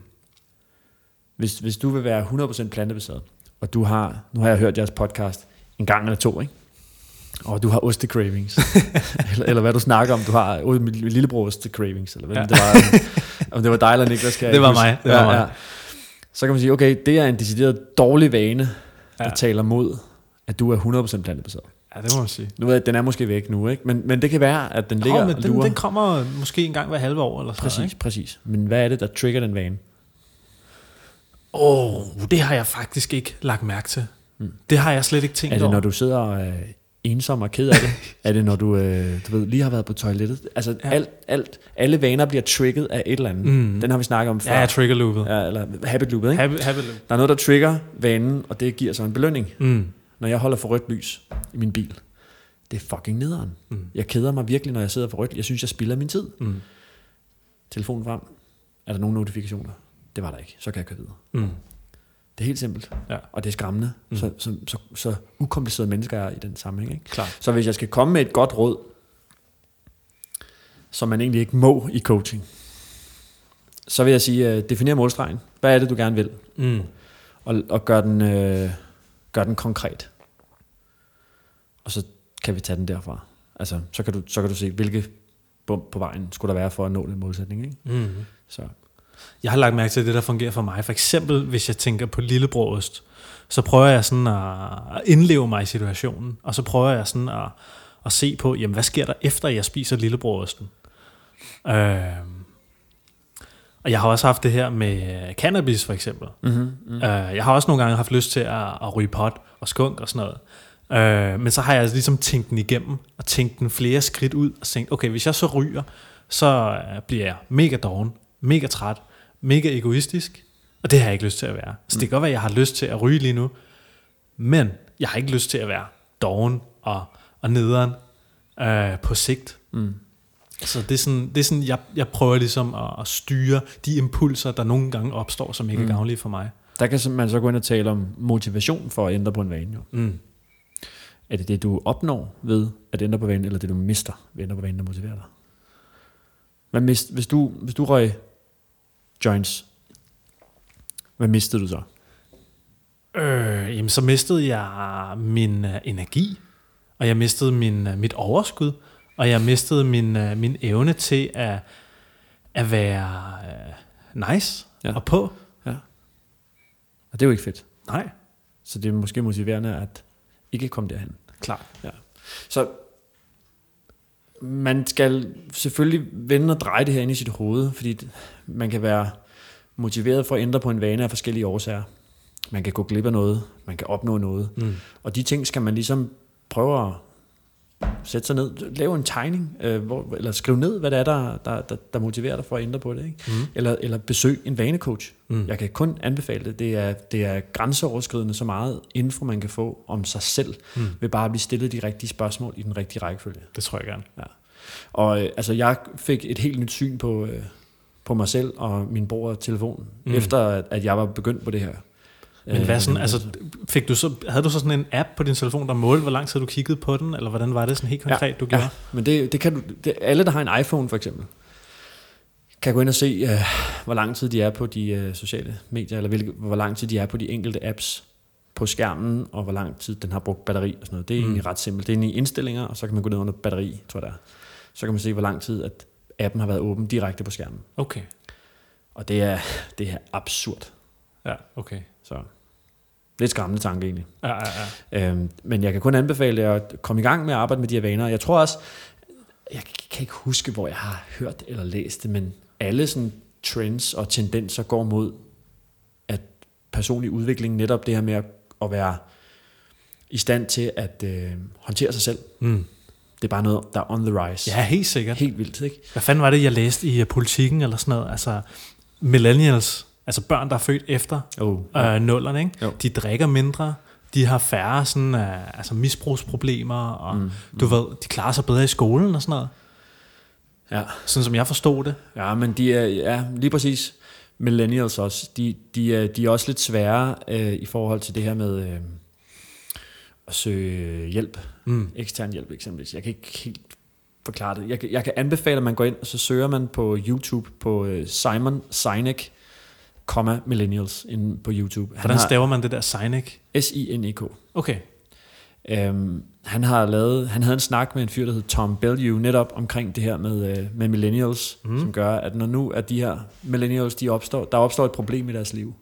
Hvis, hvis du vil være 100% plantebaseret, og du har, nu har jeg hørt jeres podcast en gang eller to, ikke? Og du har oste-cravings. eller, eller hvad du snakker om, du har oh, min lillebror oste-cravings, eller hvad Ja. ja. det var. om det var dig eller Niklas, jeg Det var huske. mig, det var mig. Så kan man sige, okay, det er en decideret dårlig vane, der Ja. taler mod, at du er 100% plantebaseret. Ja, det må man sige. Nu ved jeg, den er måske væk nu, ikke? Men, men det kan være, at den ligger Nå, men og den, lurer. den kommer måske en gang hver halve år eller sådan Præcis, noget, ikke? præcis. Men hvad er det, der trigger den vane? Åh, oh, det har jeg faktisk ikke lagt mærke til. Mm. Det har jeg slet ikke tænkt Er det, over. når du sidder øh, ensom og ked af det? er det, når du, øh, du ved, lige har været på toilettet? Altså, Ja. alt, alt, alle vaner bliver trigget af et eller andet. Mm. Den har vi snakket om før. Ja, trigger loopet. Ja. eller habit loopet, ikke? Happy, happy loop. Der er noget, der trigger vanen, og det giver så en belønning. Mm. Når jeg holder for rødt lys i min bil, det er fucking nederen. Mm. Jeg keder mig virkelig, når jeg sidder for rødt. Jeg synes, jeg spilder min tid. Mm. Telefonen frem. Er der nogle notifikationer? Det var der ikke. Så kan jeg køre videre. Mm. Det er helt simpelt. Ja. Og det er skræmmende. Mm. Så, så, så, så ukomplicerede mennesker er i den sammenhæng. Ikke? Klar. Så hvis jeg skal komme med et godt råd, som man egentlig ikke må i coaching, så vil jeg sige, uh, definér målstregen. Hvad er det, du gerne vil? Mm. Og, og gør, den, uh, gør den konkret. Og så kan vi tage den derfra. Altså, så kan du, så kan du se, hvilke bump på vejen skulle der være for at nå den målsætning. Ikke? Mm. Så, Jeg har lagt mærke til det, der fungerer for mig. For eksempel, hvis jeg tænker på lillebrost, så prøver jeg sådan at indleve mig i situationen, og så prøver jeg sådan at, at se på, jamen, hvad sker der efter, jeg spiser lillebrosten? Øh, og jeg har også haft det her med cannabis, for eksempel. mm-hmm, Mm. Jeg har også nogle gange haft lyst til at, at ryge pot og skunk og sådan noget. Øh, men så har jeg ligesom tænkt den igennem, og tænkt den flere skridt ud, og tænkt, okay, hvis jeg så ryger, så øh, bliver jeg mega doven, mega træt, mega egoistisk, og det har jeg ikke lyst til at være. Så det kan godt være, at jeg har lyst til at ryge lige nu, men jeg har ikke lyst til at være doven og, og nederen øh, på sigt. mm. Så det er sådan, det er sådan jeg, jeg prøver ligesom at, at styre de impulser, der nogle gange opstår, som ikke mm. er gavnlige for mig. Der kan man så gå ind og tale om motivation for at ændre på en vane. Jo. Mm. Er det det, du opnår ved at ændre på vanen, eller det, du mister ved at ændre på vanen, der motiverer dig? Hvad mist, hvis, du, hvis du røg joints, hvad mistede du så? Øh, jamen, så mistede jeg min uh, energi, og jeg mistede min, uh, mit overskud, og jeg mistede min, uh, min evne til at, at være uh, nice ja. Ja. og på. Og det er jo ikke fedt. Nej, Så det er måske motiverende at ikke komme derhen. klart. Så man skal selvfølgelig vende og dreje det her ind i sit hoved, fordi man kan være motiveret for at ændre på en vane af forskellige årsager. Man kan gå glip af noget, man kan opnå noget, Mm. Og de ting skal man ligesom prøve at sætte sig ned, lave en tegning, øh, hvor, eller skrive ned, hvad det er, der, der, der, der motiverer dig for at ændre på det. Ikke? Mm. Eller, eller besøg en vanecoach. Mm. Jeg kan kun anbefale det. Det er, det er grænseoverskridende så meget info, man kan få om sig selv, Mm. ved bare at blive stillet de rigtige spørgsmål i den rigtige rækkefølge. Det tror jeg gerne. Og øh, altså, jeg fik et helt nyt syn på, øh, på mig selv og min bror telefon, mm. efter at, at jeg var begyndt på det her. Men hvad sådan, altså, fik du så, havde du så sådan en app på din telefon, der målte, hvor lang tid du kiggede på den, eller hvordan var det sådan helt konkret, ja, du gjorde? Ja, men det, det kan du, det, alle, der har en iPhone for eksempel, kan gå ind og se, uh, hvor lang tid de er på de uh, sociale medier, eller hvilke, hvor lang tid de er på de enkelte apps på skærmen, og hvor lang tid den har brugt batteri og sådan noget. Det er mm. egentlig ret simpelt. Det er inde i indstillinger, og så kan man gå ned under batteri, tror jeg det er. Så kan man se, hvor lang tid at appen har været åben direkte på skærmen. Okay. Og det er, det er absurd. Ja, okay. Så lidt skræmmende tanke egentlig. Ja, ja, ja. Øhm, men jeg kan kun anbefale jer at komme i gang med at arbejde med de her vaner. Jeg tror også, jeg kan ikke huske, hvor jeg har hørt eller læst det, men alle sådan trends og tendenser går mod, at personlig udvikling, netop det her med at, at være i stand til at øh, håndtere sig selv. Mm. Det er bare noget, der er on the rise. Ja, helt sikkert. Helt vildt, ikke? Hvad fanden var det, jeg læste i uh, politikken eller sådan noget? Altså, millennials, altså børn, der er født efter Oh, øh, nullerne, ikke? Jo. de drikker mindre, de har færre sådan, uh, altså misbrugsproblemer, og Mm, mm, du ved, de klarer sig bedre i skolen og sådan noget. ja. Sådan som jeg forstod det. Ja, men de er, ja, lige præcis. Millennials også, de, de, er, de er også lidt svære øh, i forhold til det her med øh, at søge hjælp. Mm. Ekstern hjælp eksempelvis. Jeg kan ikke helt forklare det. Jeg, kan- jeg kan anbefale, at man går ind, og så søger man på YouTube på øh, Simon Sinek, comma millennials inde på YouTube. Han Hvordan har staver man det der Sinek? S-I-N-E-K. Okay. Øhm, han har lavet, han havde en snak med en fyr, der hed Tom Bellew, netop omkring det her med, øh, med millennials, mm. som gør, at når nu at de her millennials, de opstår, der opstår et problem i deres liv,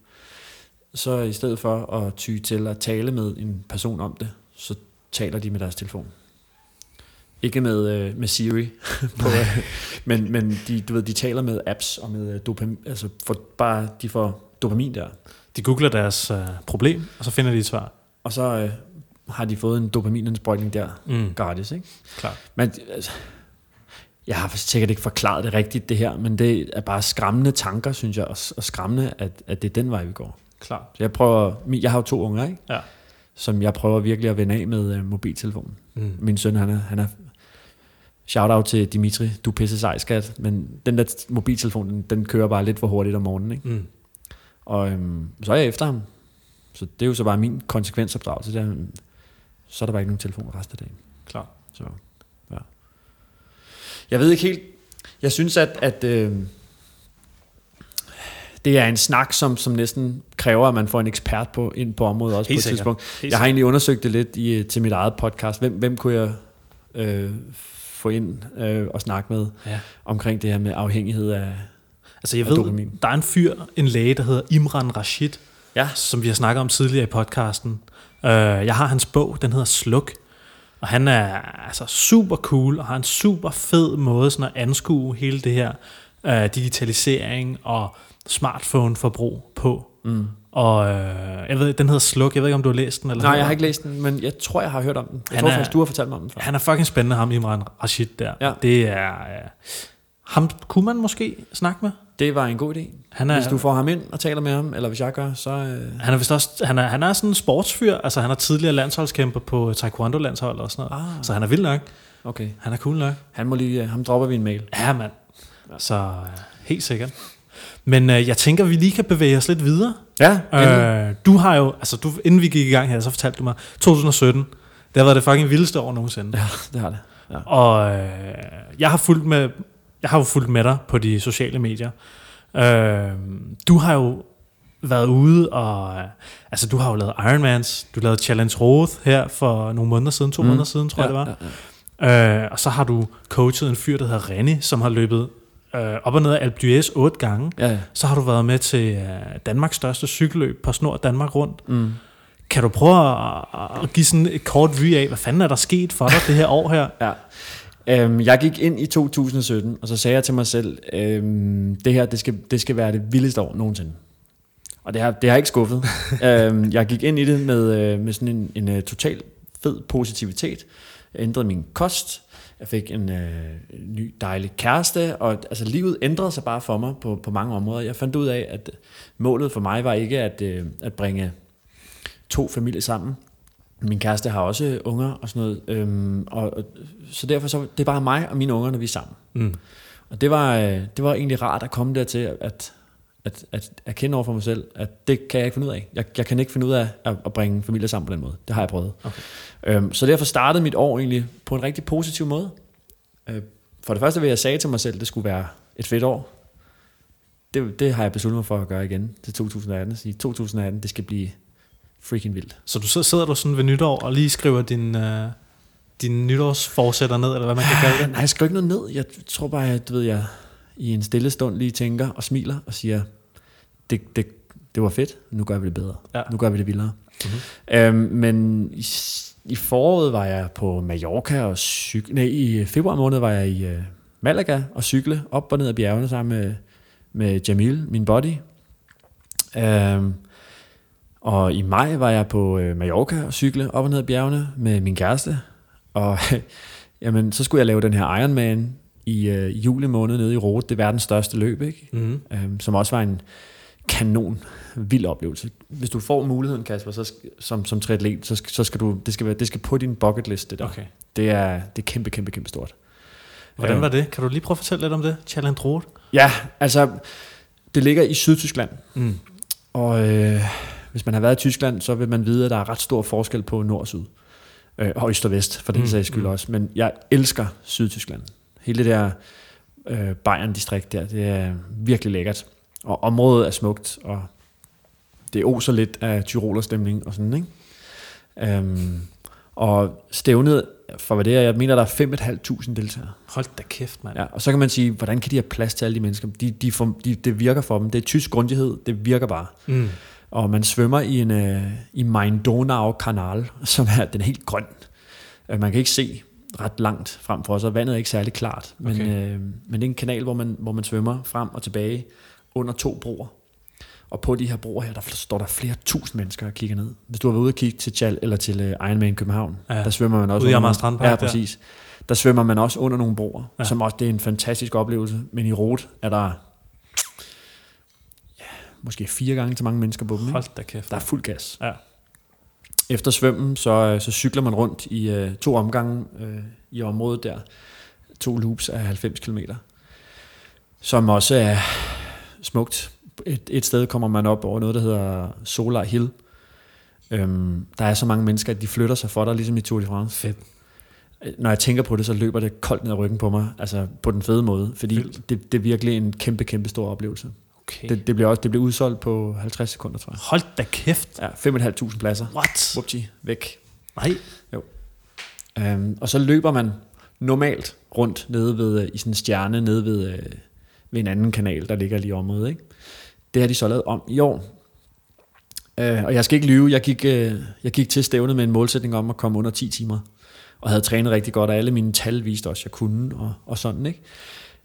så i stedet for at ty til at tale med en person om det, så taler de med deres telefon. Ikke med, øh, med Siri, på, øh, men, men de, du ved, de taler med apps og med øh, dopamin, altså for, bare de får dopamin der. De googler deres uh, problem, og så finder de et svar. Og så øh, har de fået en dopaminindsprøjtning der, Mm. gratis, ikke? Klart. Men altså, jeg har sikkert ikke forklaret det rigtigt, det her, men det er bare skræmmende tanker, synes jeg, og, og skræmmende, at, at det er den vej, vi går. Klart. Så jeg prøver, jeg har jo to unger, ikke? Ja. som jeg prøver virkelig at vende af med øh, mobiltelefonen. Mm. Min søn, han er, han er shout out til Dimitri, du pisse sej, skat, men den der mobiltelefon, den, den kører bare lidt for hurtigt om morgenen, ikke? Mm. Og øhm, så er jeg efter ham. Så det er jo så bare min konsekvensopdragelse, det er, så er der bare ikke nogen telefon resten af dagen. Klart. Så, ja. Jeg ved ikke helt. Jeg synes, at, at øh, det er en snak, som, som næsten kræver, at man får en ekspert på, ind på området også Helt på et sikkert. tidspunkt. Helt Jeg har egentlig undersøgt det lidt i, til mit eget podcast. Hvem, hvem kunne jeg øh, få ind øh, og snakke med Ja. omkring det her med afhængighed af, Altså jeg ved, dopamin? der er en fyr, en læge, der hedder Imran Rashid, Ja. som vi har snakket om tidligere i podcasten. Uh, jeg har hans bog, den hedder Sluk, og han er altså super cool, og har en super fed måde sådan at anskue hele det her uh, digitalisering og smartphone-forbrug på. Mm. Og uh, jeg ved, den hedder Sluk, jeg ved ikke, om du har læst den? Eller Nej, jeg har ikke læst den, men jeg tror, jeg har hørt om den. Jeg Han tror er- faktisk, du har fortalt mig om den før. Han er fucking spændende, ham Imran Rashid der. Ja. Det er... Uh, ham kunne man måske snakke med. Det var en god idé. Han er, Hvis du får ham ind og taler med ham, eller hvis jeg gør, så... Øh, Han er vist også, han er, han er sådan en sportsfyr, altså han er tidligere landsholdskæmper på taekwondo-landshold og sådan noget. ah, Så han er vild nok. okay. Han er cool nok. Han må lige, øh, ham dropper vi en mail. Ja, mand. Så øh, helt sikkert. Men øh, jeg tænker, vi lige kan bevæge os lidt videre. Ja, Øh, du har jo, altså du, inden vi gik i gang her, så fortalte du mig, 2017, det har været det fucking vildeste år nogensinde. ja, det har det. Og øh, jeg har fulgt med, jeg har jo fulgt med dig på de sociale medier. Øh, du har jo været ude og, øh, altså du har jo lavet Ironmans, du lavede Challenge Roth her for nogle måneder siden, to mm. måneder siden, tror jeg det var. Ja, ja. Øh, og så har du coachet en fyr, der hedder René, som har løbet øh, op og ned af Alpe d'Huez otte gange. ja, ja. Så har du været med til øh, Danmarks største cykelløb på Snor Danmark rundt. Mm. Kan du prøve at, at give sådan et kort vy af, hvad fanden er der sket for dig det her år her? ja. Øhm, jeg gik ind i 2017, og så sagde jeg til mig selv, øhm, det her, det skal, det skal være det vildeste år nogensinde. Og det har, det har ikke skuffet. øhm, jeg gik ind i det med, øh, med sådan en, en, en total fed positivitet. Jeg ændrede min kost. Jeg fik en øh, ny dejlig kæreste, og altså, livet ændrede sig bare for mig på, på mange områder. Jeg fandt ud af, at målet for mig var ikke at, øh, at bringe to familier sammen. Min kæreste har også unger og sådan noget. Øhm, og, og, så derfor så det er bare mig og mine unger, når vi er sammen. Mm. Og det var, øh, det var egentlig rart at komme dertil, at, at, at erkende over for mig selv, at det kan jeg ikke finde ud af. Jeg, jeg kan ikke finde ud af at, at bringe familier sammen på den måde. Det har jeg prøvet. Okay. Øhm, så derfor startede mit år egentlig på en rigtig positiv måde. Øh, for det første vil jeg sige til mig selv, at det skulle være et fedt år. Det, det har jeg besluttet mig for at gøre igen til 2018. Sige, 2018, det skal blive freaking vildt. Så du så sidder du sådan ved nytår og lige skriver din, uh, din nytårsforsætter ned, eller hvad man kan kalde det? Nej, jeg skriver ikke noget ned. Jeg tror bare, at du ved, jeg i en stille stund lige tænker og smiler og siger, det, det, det var fedt, nu gør vi det bedre. Ja. Nu gør vi det vildere. Mm-hmm. Øhm, men i, i foråret var jeg på Mallorca og cykle. Nej, i februar måned var jeg i uh, Malaga og cykle op og ned ad bjergene sammen med, med Jamil, min body. Øhm, og i maj var jeg på øh, Mallorca og cykle op og ned ad bjergene med min kæreste. Og jamen, så skulle jeg lave den her Ironman i øh, juli måned nede i Rot. Det er verdens største løb, ikke? Mm-hmm. Øhm, som også var en kanon vild oplevelse. Hvis du får muligheden, Kasper, så som, som triatlet, så, så skal du, det skal, være, det skal på din bucket list, det der. Okay. Det er, det er kæmpe, kæmpe, kæmpe stort. Hvordan Øh, var det? Kan du lige prøve at fortælle lidt om det? Challenge Road? Ja, altså, det ligger i Sydtyskland, Mm. og øh, hvis man har været i Tyskland, så vil man vide, at der er ret stor forskel på nord og syd. Øh, og øst og vest, for den Mm, sags skyld mm. også. Men jeg elsker Sydtyskland. Hele det der øh, Bayern-distrikt der, det er virkelig lækkert. Og området er smukt, og det oser lidt af tyrolerstemning og sådan, ikke? Øhm, og stævnet, for hvad det er, jeg mener, der er 5.500 deltagere. Hold da kæft, mand. Ja, og så kan man sige, hvordan kan de have plads til alle de mennesker? De, de får, de, det virker for dem. Det er tysk grundighed, det virker bare. Mm. Og man svømmer i en øh, i Main-Donau-kanal, som er, den er helt grøn. Øh, Man kan ikke se ret langt frem for sig. Vandet er ikke særlig klart, men, Okay. øh, men det er en kanal, hvor man, hvor man svømmer frem og tilbage under to broer. Og på de her broer her, der står der flere tusind mennesker og kigger ned. Hvis du har været ude og kigge til Chal, eller til øh, Ironman København, Ja. der svømmer man også Ude under Strandpark Ja, der. præcis. Der svømmer man også under nogle broer, Ja. som også det er en fantastisk oplevelse. Men i Rot er der ja, måske fire gange så mange mennesker på dem. Hold da kæft. Der er fuld gas. Ja. Efter svømmen, så, øh, så cykler man rundt i øh, to omgange øh, i området der. To loops af 90 km. Som også er smukt. Et, et sted kommer man op over noget, der hedder Solar Hill. Øhm, der er så mange mennesker, at de flytter sig for dig, ligesom i Tour de France. Fedt. Øh, Når jeg tænker på det, så løber det koldt ned ad ryggen på mig. Altså på den fede måde. Fordi det, det er virkelig en kæmpe, kæmpe stor oplevelse. Okay. Det, det, bliver også det bliver udsolgt på 50 sekunder, tror jeg. Hold da kæft. Ja, 5.500 pladser. What? Whoopty, væk. Nej. Um, og så løber man normalt rundt nede ved, øh, i sådan en stjerne nede ved, øh, ved en anden kanal, der ligger lige i området. Ikke? Det har de så lavet om i år. Uh, og jeg skal ikke lyve, jeg gik, uh, jeg gik til stævnet med en målsætning om at komme under 10 timer. Og havde trænet rigtig godt, og alle mine tal viste også, at jeg kunne, og, og sådan. Ikke?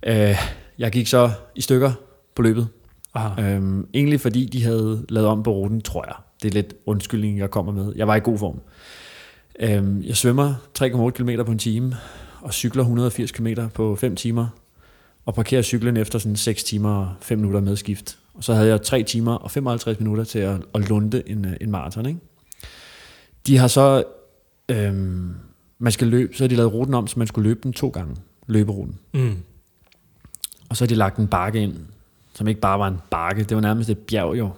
Uh, jeg gik så i stykker på løbet. Aha. Øhm, egentlig fordi de havde lavet om på ruten, tror jeg. Det er lidt undskyldning, jeg kommer med. Jeg var i god form. Øhm, jeg svømmer 3,8 km på en time, og cykler 180 km på 5 timer, og parkerer cyklen efter sådan 6 timer og 5 minutter med skift. Og så havde jeg 3 timer og 55 minutter til at, at lunde en, øh, en maraton. Ikke? De har så, øhm, man skal løbe, så har de lavet ruten om, så man skulle løbe den to gange, løberuten. Mm. Og så har de lagt en bakke ind, som ikke bare var en bakke, det var nærmest et bjerg jo.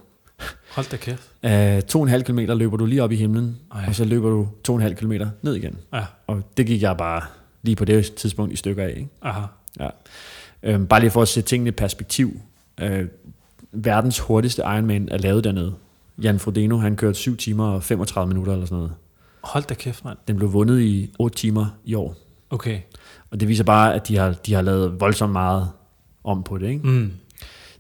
Hold da kæft. Uh, to og en halv kilometer løber du lige op i himlen, Ej. Og så løber du to og en halv kilometer ned igen. Ja. Og det gik jeg bare lige på det tidspunkt i stykker af. Ikke? Aha. Ja. Uh, bare lige for at sætte tingene i perspektiv. Uh, verdens hurtigste Ironman er lavet dernede. Jan Frodeno, han kørte 7 timer og 35 minutter eller sådan noget. Hold da kæft, mand. Den blev vundet i 8 timer i år. Okay. Og det viser bare, at de har, de har lavet voldsomt meget om på det. Ikke? Mm.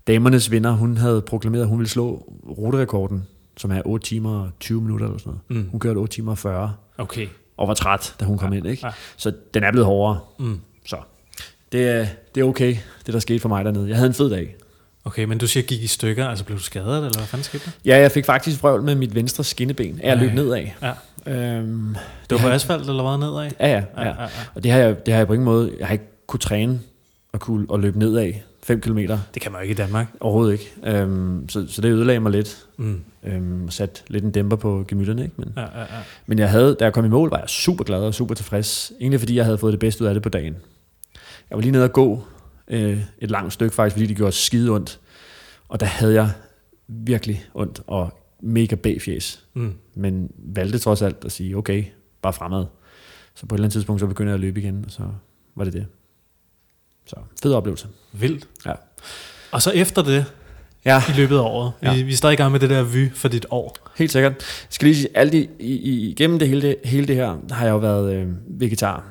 Damernes vinder, hun havde proklameret, at hun ville slå ruterekorden, som er 8 timer og 20 minutter eller sådan noget. Mm. Hun kørte 8 timer og 40, Okay. og var træt, da hun kom Ja, ind. Ikke? ja. Så den er blevet hårdere. Mm. Så det er, det er okay, det der skete for mig dernede. Jeg havde en fed dag. Okay, men du siger, gik i stykker, altså blev du skadet, eller hvad fanden skete der? Ja, jeg fik faktisk vrøvl med mit venstre skinneben, af at løbe nedad. Ja. Øhm, Det var på asfalt, eller hvad, nedad? ja, ja, Ja, ja. ja, ja. Og det har, jeg, det har jeg på ingen måde, jeg har ikke kunne træne og, kunne, og løbe nedad 5 km. Det kan man jo ikke i Danmark. Overhovedet ikke. Øhm, så, så det ødelagde mig lidt. Mm. Øhm, og sat lidt en dæmper på gemytterne. Ikke? Men, Ja, ja, ja. Men jeg havde, da jeg kom i mål, var jeg super glad og super tilfreds. Egentlig fordi jeg havde fået det bedste ud af det på dagen. Jeg var lige nede at gå øh, et langt stykke faktisk, fordi det gjorde skide ondt. Og der havde jeg virkelig ondt og mega bagfjæs. Mm. Men valgte trods alt at sige, okay, bare fremad. Så på et eller andet tidspunkt, så begyndte jeg at løbe igen, og så var det det. Så fed oplevelse. Vildt. Ja. Og så efter det, Ja, i løbet af året, Ja. vi, vi er stadig i gang med det der vy for dit år. helt sikkert. Jeg skal lige sige, alt i, i, igennem det hele, det hele det her, har jeg jo været øh, vegetar.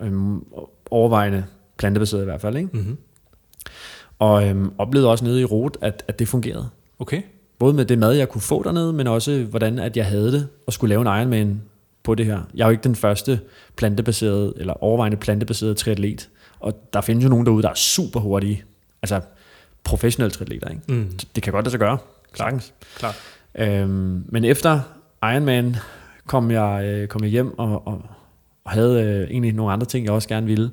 Øhm, overvejende plantebaseret i hvert fald, ikke? Mm-hmm. Og øhm, oplevede også nede i Rot, at, at det fungerede. Okay. Både med det mad, jeg kunne få dernede, men også hvordan at jeg havde det, og skulle lave en Ironman på det her. Jeg er jo ikke den første plantebaserede, eller overvejende plantebaserede triatlet. Og der findes jo nogen derude, der er super hurtige. Altså professionelle triatleter, ikke? Mm. Det kan godt lade sig gøre. Sagtens. Klart. Øhm, men efter Ironman kom jeg, øh, kom jeg hjem og, og, og havde øh, egentlig nogle andre ting, jeg også gerne ville.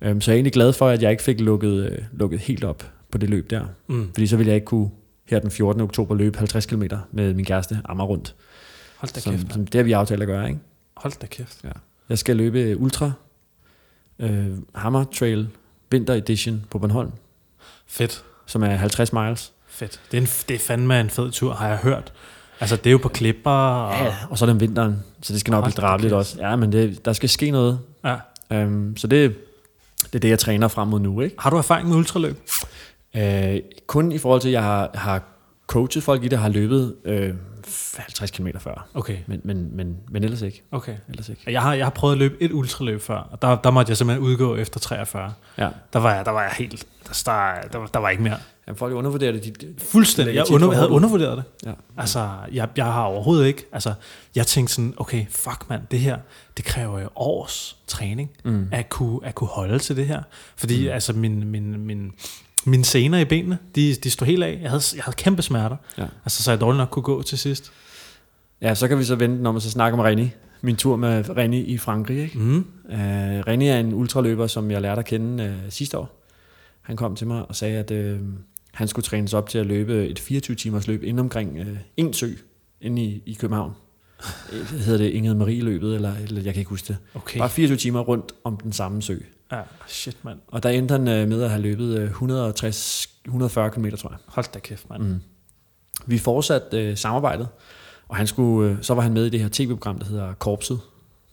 Øhm, så jeg er egentlig glad for, at jeg ikke fik lukket, øh, lukket helt op på det løb der. Mm. Fordi så ville jeg ikke kunne her den 14. oktober løbe 50 km med min kæreste Amager rundt. Hold da Som, kæft. som det har vi aftalt at gøre, ikke? Hold da kæft. Jeg skal løbe Ultra øh, Hammer Trail Winter Edition på Bornholm, Fedt. som er 50 miles. Fedt. Det er, en, det er fandme en fed tur, har jeg hørt. Altså, det er jo på klipper. Og, Ja, og så er det om vinteren, så det skal nok blive drabeligt også. Ja, men det, der skal ske noget. ja. Um, så det, det er det, jeg træner frem mod nu. Ikke? Har du erfaring med ultraløb? Uh, kun i forhold til, at jeg har, har coachet folk i det, har løbet øh, 50 km før. Okay, Men, men, men, men ellers ikke. okay. Ellers ikke. Jeg har, jeg har prøvet at løbe et ultraløb før, og der, der måtte jeg simpelthen udgå efter 43. Ja. Der var jeg, der var jeg helt... Der, der, der, var, der var ikke mere. Jamen, folk undervurderer det. De, Fuldstændig. Jeg under, for havde undervurderet det. ja. Altså, jeg, jeg har overhovedet ikke... Altså, jeg tænkte sådan, okay, fuck mand, det her, det kræver jo års træning, Mm. at kunne, at kunne holde til det her. Fordi mm. altså, min, min, min, mine sener i benene, de, de stod helt af. Jeg havde, jeg havde kæmpe smerter. Ja. Altså, så jeg dårligt nok kunne gå til sidst. ja, så kan vi så vente, når man så snakker om Renny. Min tur med Renny i Frankrig. Ikke? Mm. Uh, Renny er en ultraløber, som jeg lærte at kende uh, sidste år. Han kom til mig og sagde, at uh, han skulle trænes op til at løbe et 24-timers løb ind omkring uh, en sø inde i, i København. Øh, hedder det Ingrid Marie-løbet, eller, eller jeg kan ikke huske det. Okay. Bare 24 timer rundt om den samme sø. Ja, shit, mand. Og der endte han øh, med at have løbet øh, 160, 140 km, tror jeg. Hold da kæft, mand. Mm. Vi fortsatte øh, samarbejdet, og han skulle, øh, så var han med i det her tv-program, der hedder Korpset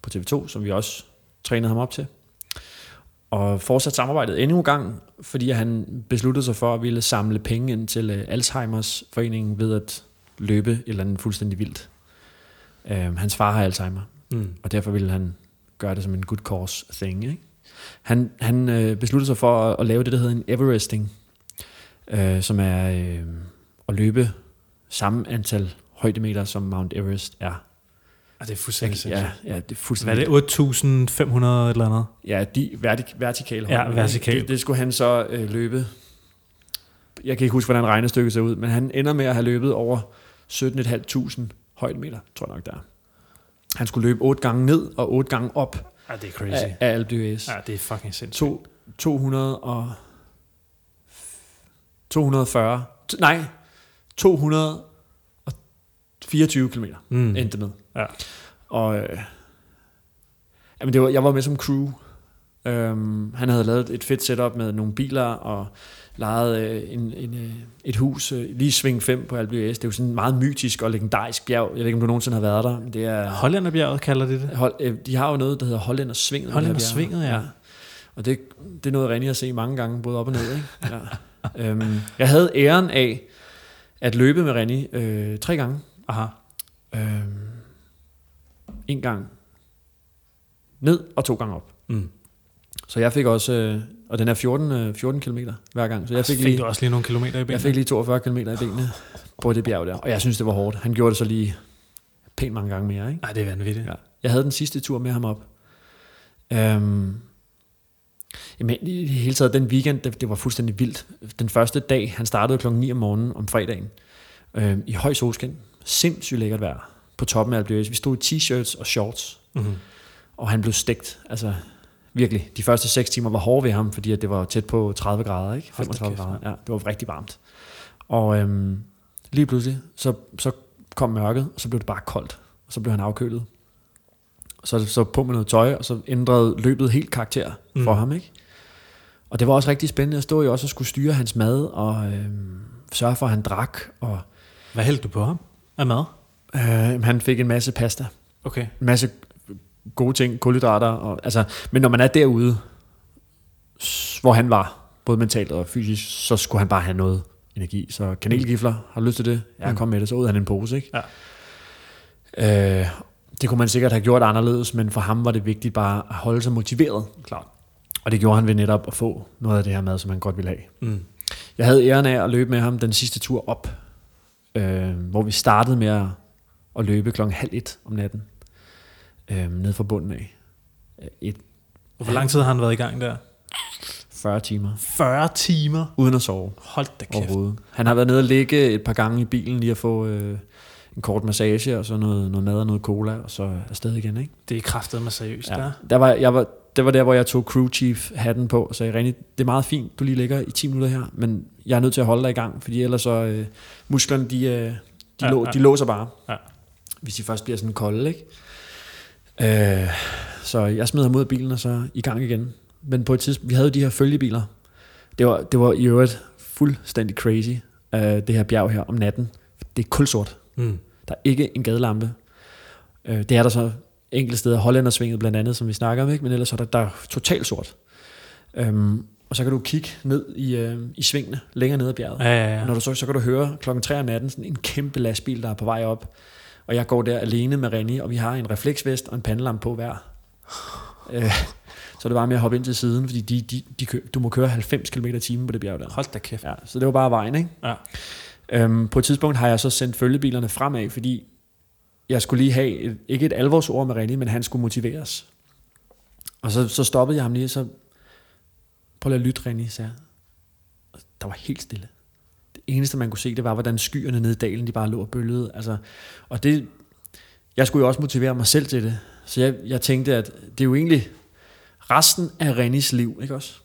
på TV2, som vi også trænede ham op til. Og fortsat samarbejdet endnu en gang, fordi han besluttede sig for at ville samle penge ind til øh, Alzheimers foreningen ved at løbe et eller andet fuldstændig vildt. Øh, hans far har Alzheimer, Mm. og derfor ville han gøre det som en good cause thing. Ikke? Han, han øh, besluttede sig for at, at lave det, der hedder en Everesting, øh, som er øh, at løbe samme antal højdemeter, som Mount Everest er. Ah, det er fuldstændig Ja, sindssygt. ja, det er Hvad fuldstændig er det? 8.500 eller andet? Ja, de vertik, vertikale Ja, højdemeter, vertikalt. ikke? Det, det skulle han så øh, løbe. Jeg kan ikke huske, hvordan regnestykket ser ud, men han ender med at have løbet over 17.500 højdemeter, tror jeg nok der. Han skulle løbe otte gange ned og otte gange op Ja, det er crazy. af, af Alpe d'Huez. Ja, det er fucking sindssygt. To, 200 og 240, t- nej, 224 km Mm. endte med. Ja. Og øh, jamen det var, jeg var med som crew. Øhm, han havde lavet et fedt setup med nogle biler og lejet øh, en, en, øh, et hus øh, lige sving 5 på d'Huez. Det er jo sådan en meget mytisk og legendarisk bjerg. Jeg ved ikke, om du nogensinde har været der. men Det er, Hollænderbjerget kalder de det. Hold, øh, de har jo noget, der hedder Hollænder Svinget. Hollænder det her bjerg. Svinget, ja. Og det, det er noget, René har set mange gange, både op og ned. Ikke? Ja. øhm, jeg havde æren af at løbe med René øh, tre gange. Aha. Øhm, en gang ned og to gange op. Mm. Så jeg fik også, øh, og den er 14, øh, 14 km hver gang. Så jeg fik, fik, lige, du også lige nogle kilometer i benene? jeg fik lige 42 km i benene på det bjerg der. Og jeg synes, det var hårdt. Han gjorde det så lige pænt mange gange mere. Ikke? Nej, det er vanvittigt. Ja. Jeg havde den sidste tur med ham op. Øhm, jamen, i det hele taget, den weekend, det, det var fuldstændig vildt. Den første dag, han startede klokken 9 om morgenen om fredagen, øhm, i høj solskin. Sindssygt lækkert vejr på toppen af Alpe. Vi stod i t-shirts og shorts, Mm-hmm. og han blev stegt. Altså, virkelig. De første 6 timer var hårde ved ham, fordi at det var tæt på 30 grader, ikke? Hold da 35 kæft, grader. Ja, det var rigtig varmt. Og øhm, lige pludselig, så, så kom mørket, og så blev det bare koldt. Og så blev han afkølet. Så, så på med noget tøj, og så ændrede løbet helt karakter for Mm. ham, ikke? Og det var også rigtig spændende at stå i også og skulle styre hans mad, og øh, sørge for, at han drak, og Hvad hældte du på ham af mad? øh, han fik en masse pasta. Okay. En masse gode ting, kulhydrater. Og, altså, men når man er derude, hvor han var, både mentalt og fysisk, så skulle han bare have noget energi. Så kanelgifler, har lyst til det? Ja, Mm. kom med det. Så ud af han en pose, ikke? Ja. Øh, det kunne man sikkert have gjort anderledes, men for ham var det vigtigt bare at holde sig motiveret. Klart. Og det gjorde han ved netop at få noget af det her mad, som han godt ville have. Mm. Jeg havde æren af at løbe med ham den sidste tur op, øh, hvor vi startede med at, at løbe klokken halv et om natten, øh, ned fra bunden af. Et, Hvor lang tid har han været i gang der? 40 timer, 40 timer. uden at sove Hold da kæft. overhovedet. Han har været nede og ligge et par gange i bilen lige at få øh, en kort massage, og så noget, noget mad og noget cola, og så afsted igen. Ikke? Det er kraftet med seriøst, ja. Der. Der var, jeg var, det var der, hvor jeg tog crew chief hatten på og sagde, René, det er meget fint, du lige ligger i 10 minutter her, men jeg er nødt til at holde dig i gang, fordi ellers så øh, musklerne, de, øh, de, ja, lå, ja. de låser bare, Ja. hvis de først bliver sådan kolde. Ikke? Øh, så jeg smed ham ud af bilen og så i gang igen. Men på et tidspunkt, vi havde jo de her følgebiler. Det var, det var i øvrigt fuldstændig crazy, øh, det her bjerg her om natten. Det er kulsort. Mm. Der er ikke en gadelampe. Øh, det er der så enkelte steder, Hollændersvinget blandt andet, som vi snakker om, ikke? men ellers er der, der er totalt sort. Øhm, og så kan du kigge ned i, øh, i svingene, længere ned ad bjerget. Ja, ja, Ja. ja. Når du så, så kan du høre klokken 3 om natten sådan en kæmpe lastbil, der er på vej op. Og jeg går der alene med René, og vi har en refleksvest og en pandelampe på hver. Øh, så det var med at hoppe ind til siden, fordi de, de, de kø, du må køre 90 km i timen på det bjerg der. Hold da kæft. Ja, så det var bare vejen, ikke? Ja. Øhm, på et tidspunkt har jeg så sendt følgebilerne fremad, fordi jeg skulle lige have, et, ikke et alvorsord med René, men han skulle motiveres. Og så, så stoppede jeg ham lige, så prøv lige at lytte, René, sagde jeg. Der var helt stille. Eneste, man kunne se, det var, hvordan skyerne nede i dalen, de bare lå og bølgede. Altså, og det, jeg skulle jo også motivere mig selv til det. Så jeg, jeg tænkte, at det er jo egentlig resten af Renés liv, ikke også?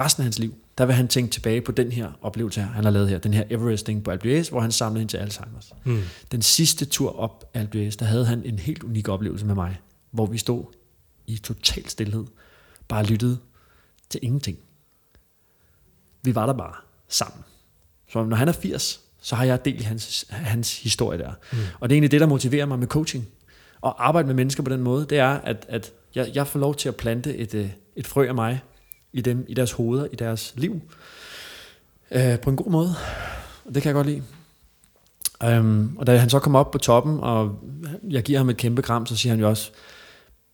Resten af hans liv, der vil han tænke tilbage på den her oplevelse her, han har lavet her, den her Everesting på Alpe hvor han samlede ind til Alzheimer's. Mm. Den sidste tur op Alpe der havde han en helt unik oplevelse med mig, hvor vi stod i total stillhed, bare lyttede til ingenting. Vi var der bare sammen. Så når han er 80, så har jeg del i hans, hans historie der. Mm. Og det er egentlig det, der motiverer mig med coaching. Og arbejde med mennesker på den måde, det er, at, at jeg, jeg får lov til at plante et, øh, et frø af mig i, dem, i deres hoveder, i deres liv, øh, på en god måde. Og det kan jeg godt lide. Um, og da han så kommer op på toppen, og jeg giver ham et kæmpe kram, så siger han jo også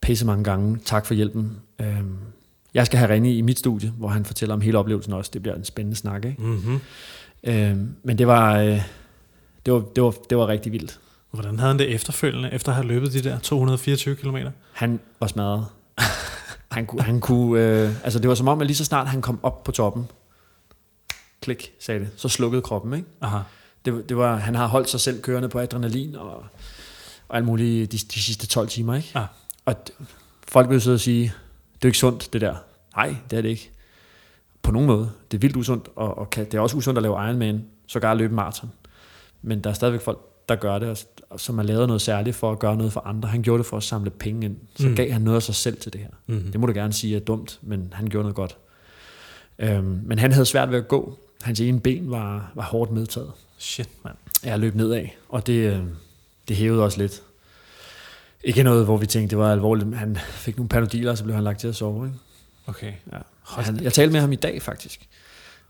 pisse mange gange, tak for hjælpen. Um, jeg skal have René i mit studie, hvor han fortæller om hele oplevelsen også. Det bliver en spændende snak, ikke? Mm-hmm. Um, men det var, øh, det, var, det, var, det var rigtig vildt. Hvordan havde han det efterfølgende, efter at have løbet de der 224 km? Han var smadret. han kunne, han kunne øh, altså det var som om, at lige så snart han kom op på toppen, klik, sagde det, så slukkede kroppen, ikke? Aha. Det, det var, han har holdt sig selv kørende på adrenalin og, og alt muligt de, de sidste 12 timer, ikke? Ja. Og folk vil sidde og sige, det er ikke sundt, det der. Nej, det er det ikke. På nogen måde. Det er vildt usundt, og, og kan, det er også usundt at lave Ironman, sågar løbe maraton. Men der er stadigvæk folk, der gør det, og, som har lavet noget særligt for at gøre noget for andre. Han gjorde det for at samle penge ind. Så Mm. mm. gav han noget af sig selv til det her. Mm-hmm. Det må du gerne sige er dumt, men han gjorde noget godt. Øhm, men han havde svært ved at gå. Hans ene ben var, var hårdt medtaget. Shit, mand. Jeg løb nedad, og det, øh, det hævede også lidt. Ikke noget, hvor vi tænkte, det var alvorligt. Han fik nogle panodiler, og så blev han lagt til at sove. Ikke? Okay. Ja. Han, jeg talte med ham i dag, faktisk.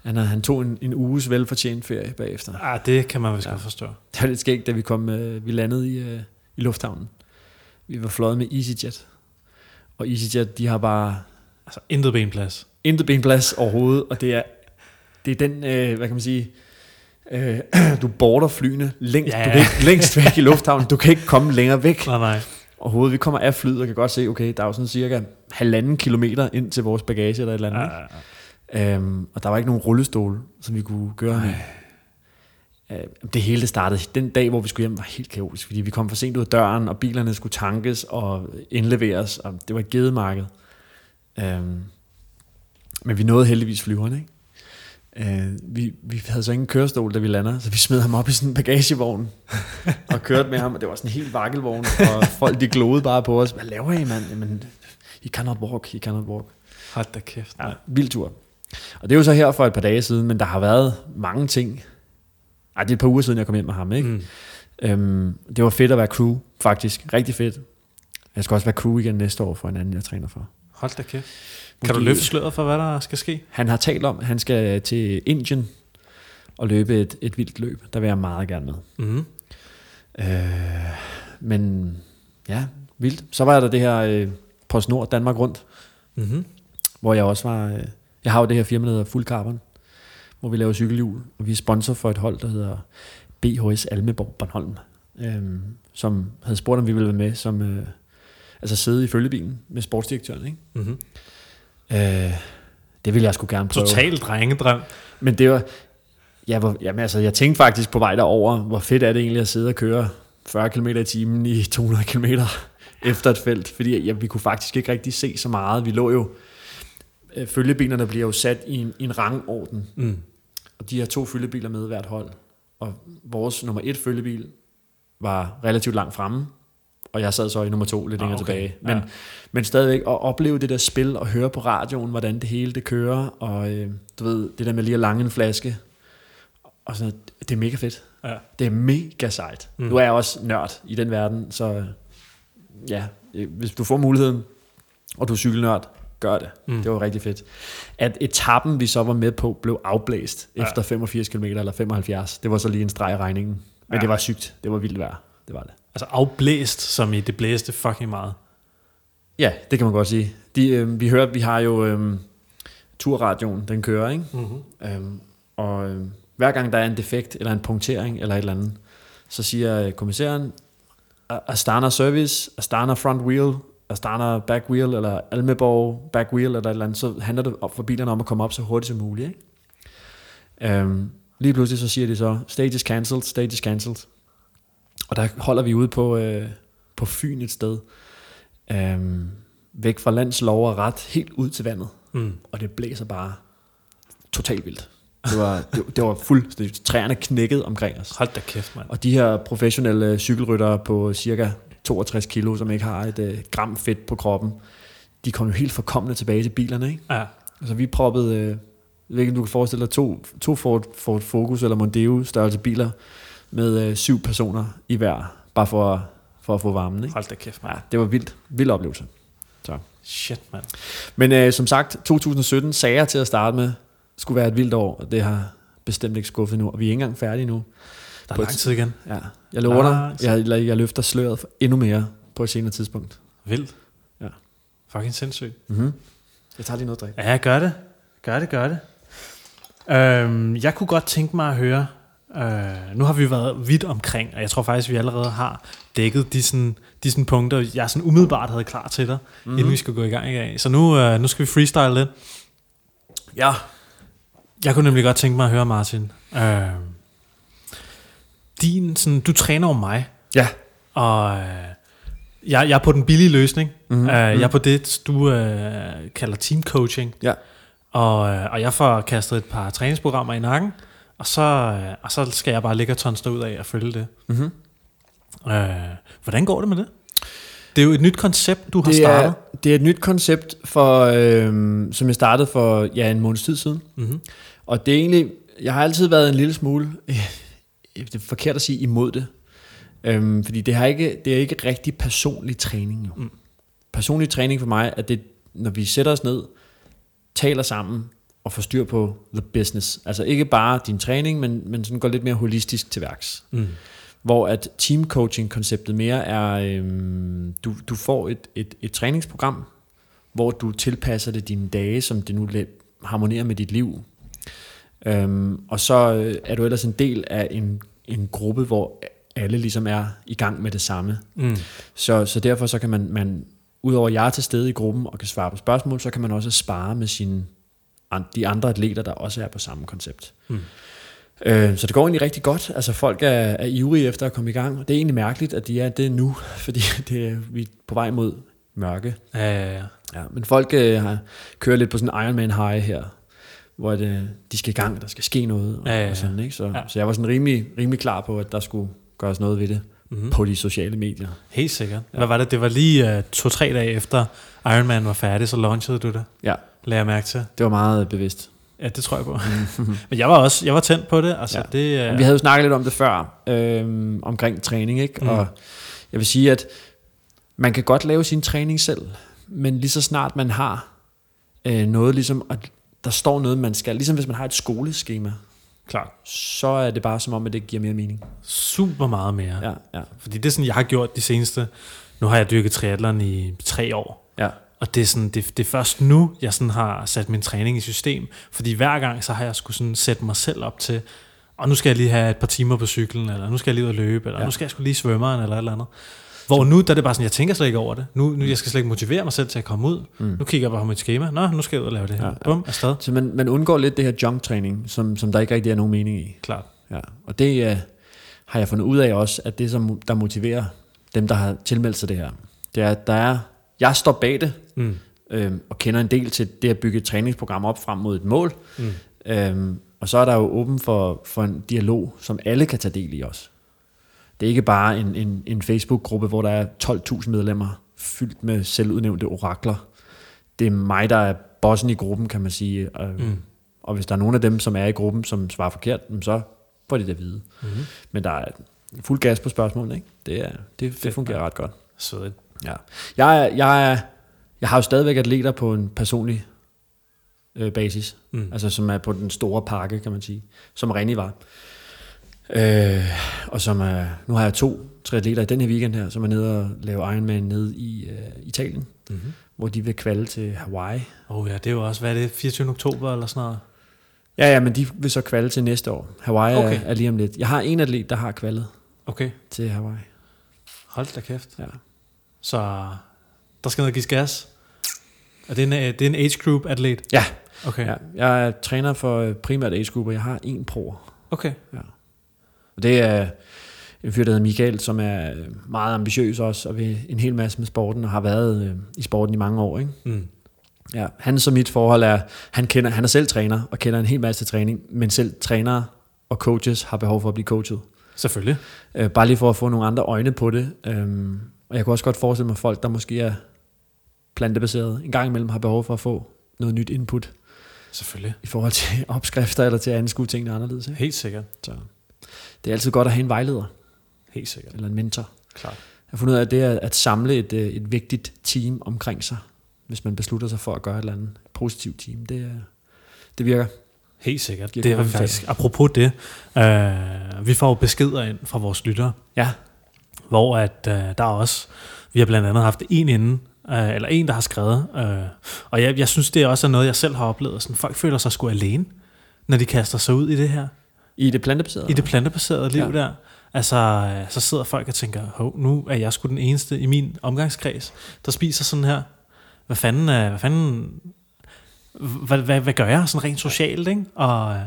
Han, han tog en, en uges velfortjent ferie bagefter. Ah, det kan man vist Ja. godt forstå. Det var lidt skægt, da vi, kom, øh, vi landede i, øh, i lufthavnen. Vi var fløjet med EasyJet. Og EasyJet, de har bare Altså, intet benplads. intet benplads overhovedet, og det er, det er den, øh, hvad kan man sige, øh, du border flyene længst, ja. du kan ikke, længst væk i lufthavnen, du kan ikke komme længere væk Nej, nej. Overhovedet. Vi kommer af flyet og kan godt se, okay, der er jo sådan cirka halvanden kilometer ind til vores bagage eller et eller andet. Ikke? ah, ah. Øhm, og der var ikke nogen rullestol, som vi kunne gøre med. Øh, det hele det startede. Den dag, hvor vi skulle hjem, var helt kaotisk, fordi vi kom for sent ud af døren, og bilerne skulle tankes og indleveres, og det var et gedemarked. Øhm, men vi nåede heldigvis flyveren, ikke? Øh, vi, vi havde så ingen kørestol, da vi lander, så vi smed ham op i sådan en bagagevogn og kørte med ham, og det var sådan en helt vakkelvogn, og folk de glodede bare på os. Hvad laver I, mand? Jamen, he cannot walk, he cannot walk. Hold da kæft. Ja, vild tur. Og det er jo så her for et par dage siden, men der har været mange ting. Ej, det er et par uger siden, jeg kom hjem med ham, ikke? Mm. Øhm, det var fedt at være crew, faktisk. Rigtig fedt. Jeg skal også være crew igen næste år for en anden, jeg træner for. Hold da kæft. Kan du løfte sløret for, hvad der skal ske? Han har talt om, at han skal til Indien og løbe et, et vildt løb. Der vil jeg meget gerne med. Mm. Øh, men ja, vildt. Så var der det her øh, PostNord Danmark Rundt, Mm-hmm. hvor jeg også var... Øh, jeg har jo det her firma, der hedder Full Carbon, hvor vi laver cykelhjul, og vi er sponsor for et hold, der hedder BHS Almeborg Bornholm, øh, som havde spurgt, om vi ville være med, som øh, altså sidde i følgebilen med sportsdirektøren. Ikke? Mm-hmm. Øh, det ville jeg sgu gerne prøve. Total drengedrøm. Men det var... Ja, hvor, jamen, altså, jeg tænkte faktisk på vej derover, hvor fedt er det egentlig at sidde og køre 40 km i timen i 200 km efter et felt, fordi ja, vi kunne faktisk ikke rigtig se så meget. Vi lå jo... øh, Følgebilerne bliver jo sat i en, i en rangorden, Mm. og de har to følgebiler med hvert hold. Og vores nummer et følgebil var relativt langt fremme, og jeg sad så i nummer to lidt Ah, længere okay. tilbage. Men, Ja. men stadigvæk at opleve det der spil og høre på radioen, hvordan det hele det kører, og øh, du ved, det der med lige at lange en flaske, og sådan, noget, det er mega fedt. Ja. Det er mega sejt. Mm. Nu er jeg også nørd i den verden, så ja, øh, hvis du får muligheden, og du er cykelnørd, gør det. Mm. Det var rigtig fedt. At etappen, vi så var med på, blev afblæst Ja. efter 85 km eller 75. Det var så lige en streg i regningen. Men Ja. det var sygt. Det var vildt vejr. Det var det. Altså afblæst, som i det blæste fucking meget. Ja, det kan man godt sige. De, øh, vi hører, vi har jo øh, turradioen, den kører, ikke? Mm-hmm. Øhm, og øh, hver gang der er en defekt, eller en punktering, eller et eller andet, så siger øh, kommissæren, "A- Astana Service, Astana Front Wheel, Astana Back Wheel, eller Almeborg Back Wheel, eller et eller andet, så handler det for bilerne om at komme op så hurtigt som muligt. Ikke? Øhm, lige pludselig så siger de så, stage is cancelled, stage is cancelled. Og der holder vi ude på, øh, på Fyn et sted, øhm, væk fra lands lov og ret, helt ud til vandet Mm. og det blæser bare totalt vildt. Det var, det, det var fuldt, træerne knækkede omkring os. Hold da kæft, mand. Og de her professionelle cykelryttere på cirka 62 kilo, som ikke har et øh, gram fedt på kroppen, de kom jo helt forkommende tilbage til bilerne. Ikke? Ja. Altså vi proppede, øh, du kan forestille dig, to, to Ford, Ford Focus eller Mondeo størrelse biler med øh, syv personer i hver, bare for, for at få varmen. Ikke? Hold da kæft, mand. Ja, det var vildt. Vild oplevelse. Shit, mand. Men øh, som sagt, 2017 sagde jeg til at starte med, skulle være et vildt år, og det har bestemt ikke skuffet nu, og vi er ikke engang færdige nu. Der er På lang tid igen. Ja, jeg lover dig, jeg, jeg, jeg løfter sløret for endnu mere på et senere tidspunkt. Vildt. Ja. Fucking sindssygt. Mm-hmm. Jeg tager lige noget drik. Ja, gør det. Gør det, gør det. Øhm, jeg kunne godt tænke mig at høre, øh, nu har vi været vidt omkring, og jeg tror faktisk, vi allerede har dækket de, sådan, de sådan punkter, jeg sådan umiddelbart havde klar til dig, mm-hmm. inden vi skal gå i gang i dag. Så nu, øh, nu skal vi freestyle lidt. Ja. Jeg kunne nemlig godt tænke mig at høre, Martin. Øh, din, sådan, du træner jo mig, Ja. og øh, jeg, jeg er på den billige løsning. Mhm, Mm-hmm. Uh, jeg mhm. er på det, du øh, kalder team coaching. Ja. Og, øh, og jeg får kastet et par træningsprogrammer i nakken, og så, øh, og så skal jeg bare ligge og tonse ud af og følge det. Mm-hmm. Øh, hvordan går det med det? Det er jo et nyt koncept, du har Det, startet. er, det er et nyt koncept, for, øhm, som jeg startede for ja, en måneds tid siden. Mm-hmm. Og det er egentlig, jeg har altid været en lille smule, øh, det er forkert at sige imod det. Øhm, fordi det, har ikke, det er ikke rigtig personlig træning jo. Mm. Personlig træning for mig er det, når vi sætter os ned, taler sammen og får styr på the business. Altså ikke bare din træning, men, men sådan går lidt mere holistisk til værks. Mm. Hvor at team coaching konceptet mere er, øhm, du, du får et, et, et træningsprogram, hvor du tilpasser det dine dage, som det nu harmonerer med dit liv. Øhm, og så øh, er du ellers en del af en, en gruppe, hvor alle ligesom er i gang med det samme. Mm. Så, så derfor så kan man, man, udover at jeg er til stede i gruppen og kan svare på spørgsmål, så kan man også spare med sine, de andre atleter, der også er på samme koncept. Mm. Øh, så det går egentlig rigtig godt. Altså folk er, er ivrige efter at komme i gang, og det er egentlig mærkeligt, at de er det nu, fordi det er, vi er på vej mod mørke. Ja, ja, ja. Ja, men folk øh, har, kører lidt på sådan en Ironman high her, hvor det, de skal i gang, der skal ske noget. Og, Ja, ja, ja. Og sådan, ikke? Så, Ja. ja. så jeg var sådan rimelig, rimelig klar på, at der skulle gøres noget ved det Mm-hmm. mm. på de sociale medier. Helt sikkert. Hvad var det? Det var lige uh, to-tre dage efter Iron Man var færdig, så launchede du det. Ja, lagde jeg mærke til. Det var meget bevidst. Ja, det tror jeg på. Men jeg var også jeg var tændt på det. Altså, Ja. det øh, Vi havde jo snakket lidt om det før, øh, omkring træning, ikke? Mm. Og jeg vil sige, at man kan godt lave sin træning selv, men lige så snart man har øh, noget, ligesom, at der står noget, man skal, ligesom hvis man har et skoleskema, klart. så er det bare som om, at det giver mere mening. Super meget mere. Ja, ja, Fordi det er sådan, jeg har gjort de seneste... Nu har jeg dyrket triathlon i tre år. ja. Og det er, sådan, det, det er først nu, jeg sådan har sat min træning i system. Fordi hver gang, så har jeg skulle sådan sætte mig selv op til, og nu skal jeg lige have et par timer på cyklen, eller nu skal jeg lige ud og løbe, eller Ja. nu skal jeg skulle lige svømmeren, eller et eller andet. Hvor nu, der er det bare sådan, jeg tænker slet ikke over det. Nu, nu jeg skal slet ikke motivere mig selv til at komme ud. Mm. Nu kigger jeg bare på mit schema. Nå, nu skal jeg ud og lave det her. Ja. ja. Bum, afsted. Så man, man undgår lidt det her junk-træning, som, som der ikke rigtig er nogen mening i. Klart. Ja. Og det øh, har jeg fundet ud af også, at det, som der motiverer dem, der har tilmeldt sig det her, det er, at der er, jeg står bag det, Mm. øh, og kender en del til det at bygge et træningsprogram op frem mod et mål. Mm. Øh, og så er der jo åben for, for en dialog, som alle kan tage del i også. Det er ikke bare en, en, en Facebook-gruppe, hvor der er 12.000 medlemmer, fyldt med selvudnævnte orakler. Det er mig, der er bossen i gruppen, kan man sige. Og, Mm. og hvis der er nogen af dem, som er i gruppen, som svarer forkert, så får de det at vide. Mm. Men der er fuld gas på spørgsmålene, ikke? Det, er, det, det fungerer ret godt. Svedigt. Ja. Jeg, jeg, jeg har jo stadigvæk atleter på en personlig øh, basis, Mm. altså som er på den store pakke, kan man sige, som Renny var. Øh, og som er, nu har jeg to triatleter i den her weekend her, som er nede og lave Ironman nede i øh, Italien, Mm-hmm. hvor de vil kvalde til Hawaii. Oh ja, det er jo også, hvad er det, 24. oktober eller sådan noget? Ja, ja, men de vil så kvalde til næste år. Hawaii okay. Er, er lige om lidt. Jeg har en atlet, der har kvaldet Okay, til Hawaii. hold da kæft. Ja. Så der skal noget gives gas. Og det er en, øh, det er en age group atlet? Ja. Okay. ja. Jeg er træner for øh, primært age group, og jeg har en pro. Okay. Og det er en fyr, der hedder Michael, som er øh, meget ambitiøs også, og vil en hel masse med sporten, og har været øh, i sporten i mange år. Ikke? Mm. Ja, hans og mit forhold er, han, kender, han er selv træner, og kender en hel masse træning, men selv trænere og coaches har behov for at blive coachet. Selvfølgelig. Øh, bare lige for at få nogle andre øjne på det. Øhm, og jeg kunne også godt forestille mig folk, der måske er plantebaseret, en gang imellem har behov for at få noget nyt input Selvfølgelig. i forhold til opskrifter, eller til at anskue tingene anderledes. Ikke? Helt sikkert. Så det er altid godt at have en vejleder, Helt sikkert. eller en mentor. Klart. Jeg har fundet ud af, at det er at samle et, øh, et vigtigt team omkring sig, hvis man beslutter sig for at gøre et eller andet positivt team. Det, er- det virker. Helt sikkert. Giver Det er faktisk, apropos det, øh, vi får jo beskeder ind fra vores lyttere, Ja, hvor at øh, der er også, vi har blandt andet haft en inden, øh, eller en, der har skrevet, øh, og jeg, jeg synes, det er også noget, jeg selv har oplevet, sådan, folk føler sig sgu alene, når de kaster sig ud i det her, i det plantebaserede. i det plantebaserede liv Ja. der. Altså, øh, så sidder folk og tænker, hov, nu er jeg sgu den eneste i min omgangskreds, der spiser sådan her. Hvad fanden, øh, hvad fanden, hvad, hvad, hvad gør jeg sådan rent socialt, ikke? Og øh,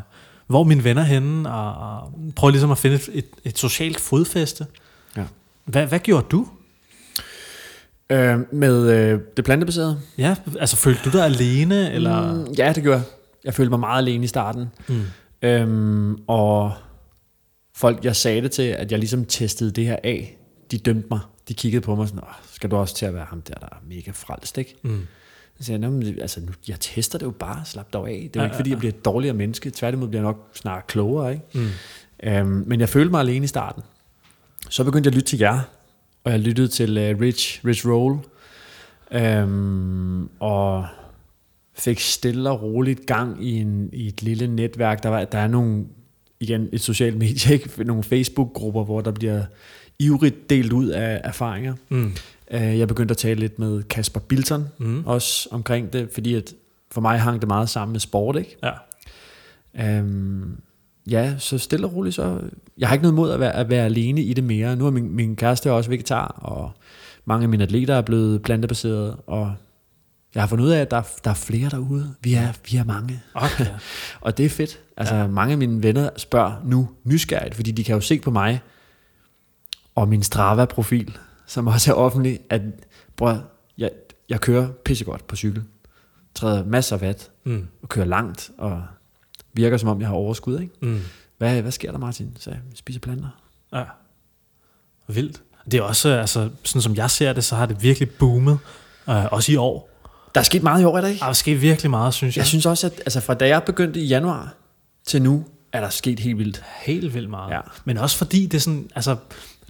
hvor er mine venner henne, og, og prøv ligesom at finde et, et, et socialt fodfæste. Hvad, hvad gjorde du? Øh, med øh, det plantebaserede? Ja, altså følte du dig alene, eller? Mm, ja, det gjorde jeg. Jeg følte mig meget alene i starten. Mm. Øhm, og folk, jeg sagde det til, at jeg ligesom testede det her af, de dømte mig. De kiggede på mig sådan, Åh, skal du også til at være ham der, der er mega frelst, ikke? Mm. Så sagde jeg, "Nå, men altså, nu, jeg tester det jo bare, slap dog af. Det er jo Ja, ikke, fordi ja. jeg bliver et dårligere menneske. Tværtimod bliver jeg nok snart klogere, ikke? Mm. Øhm, men jeg følte mig alene i starten. Så begyndte jeg at lytte til jer, og jeg lyttede til uh, Rich, Rich Roll, øhm, og fik stille og roligt gang i, en, i et lille netværk. Der, var, der er nogle, igen et socialt medie, ikke? nogle Facebook-grupper, hvor der bliver ivrigt delt ud af erfaringer. Mm. Øh, Jeg begyndte at tale lidt med Kasper Bilton, Mm. også omkring det, fordi at for mig hang det meget sammen med sport, ikke? Ja. Øhm, ja, så stille og roligt så... Jeg har ikke noget mod at være, at være alene i det mere. Nu er min, min kæreste også vegetar, og mange af mine atleter er blevet plantebaseret, og jeg har fundet ud af, at der, er- der er flere derude. Vi er, vi er mange. Okay. Og det er fedt. Altså, ja. mange af mine venner spørger nu nysgerrigt, fordi de kan jo se på mig og min Strava-profil, som også er offentlig, at bror, jeg, jeg kører pissegodt på cykel. Træder masser af watt Mm. og kører langt, og virker som om, jeg har overskud. Ikke? Mm. Hvad, hvad sker der, Martin? Så jeg spiser planter. Ja. Vildt. Det er også, altså, sådan som jeg ser det, så har det virkelig boomet, øh, også i år. Der er sket meget i år, er der ikke? Der er sket virkelig meget, synes jeg. Jeg synes også, at altså, fra da jeg begyndte i januar til nu, er der sket helt vildt. Helt vildt meget. Ja. Men også fordi det er sådan, altså,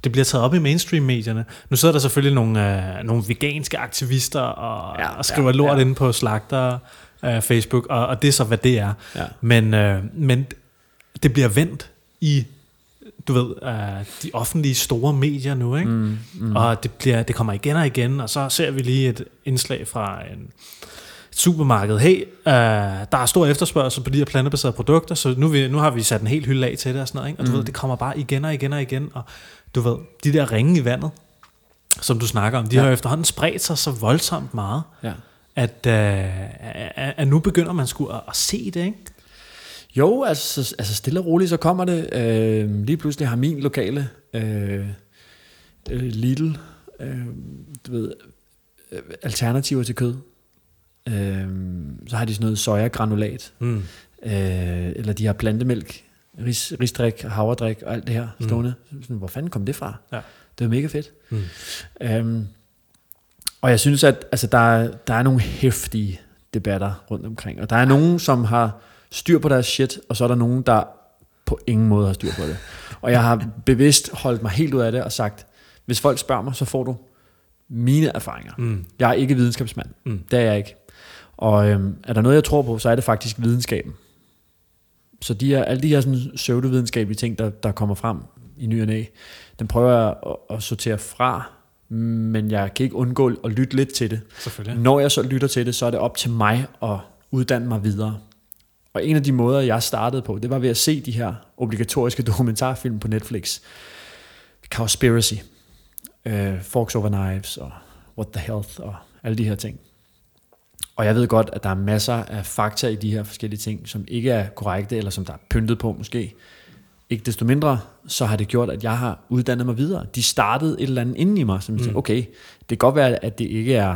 det bliver taget op i mainstream-medierne. Nu sidder der selvfølgelig nogle, øh, nogle veganske aktivister og, Ja, og skriver ja, lort ja. inde på slagter øh, Facebook, og, og det er så, hvad det er. Ja. Men, øh, men det bliver vendt i du ved, øh, de offentlige store medier nu, ikke? Mm, mm. Og det, bliver, det kommer igen og igen, og så ser vi lige et indslag fra en et supermarked. Hey, øh, der er stor efterspørgsel på de her plantebaserede produkter, så nu, vi, nu har vi sat en helt hylde af til det og sådan noget. Ikke? Og du Mm. ved, det kommer bare igen og igen og igen. Og du ved, de der ringe i vandet, som du snakker om, de ja. Har jo efterhånden spredt sig så voldsomt meget, Ja. At, øh, at, nu begynder man sgu at, at se det, ikke? Jo, altså, altså stille og roligt, så kommer det. Øh, lige pludselig har min lokale øh, øh, Lidl, øh, du ved, øh, alternativer til kød. Øh, så har de sådan noget sojagranulat, Mm. øh, eller de har plantemælk, ris, risdrik, havredrik og alt det her Mm. stående. Sådan, hvor fanden kom det fra? Ja. Det er mega fedt. Mm. Øhm, og jeg synes, at altså, der, er, der er nogle hæftige debatter rundt omkring. Og der er nogen, som har styr på deres shit, og så er der nogen, der på ingen måde har styr på det. Og jeg har bevidst holdt mig helt ud af det og sagt, hvis folk spørger mig, så får du mine erfaringer. Mm. Jeg er ikke videnskabsmand. Mm. Det er jeg ikke. Og øhm, er der noget, jeg tror på, så er det faktisk videnskaben. Så de her, alle de her sådan, pseudovidenskabelige ting, der, der kommer frem i ny og næ, den prøver jeg at, at sortere fra, men jeg kan ikke undgå at lytte lidt til det. Selvfølgelig. Når jeg så lytter til det, så er det op til mig at uddanne mig videre. Og en af de måder, jeg startede på, det var ved at se de her obligatoriske dokumentarfilm på Netflix. Cowspiracy, uh, Forks Over Knives og What the Health og alle de her ting. Og jeg ved godt, at der er masser af fakta i de her forskellige ting, som ikke er korrekte, eller som der er pyntet på måske. Ikke desto mindre, så har det gjort, at jeg har uddannet mig videre. De startede et eller andet inden i mig, som mm. siger, okay, det kan godt være, at det ikke er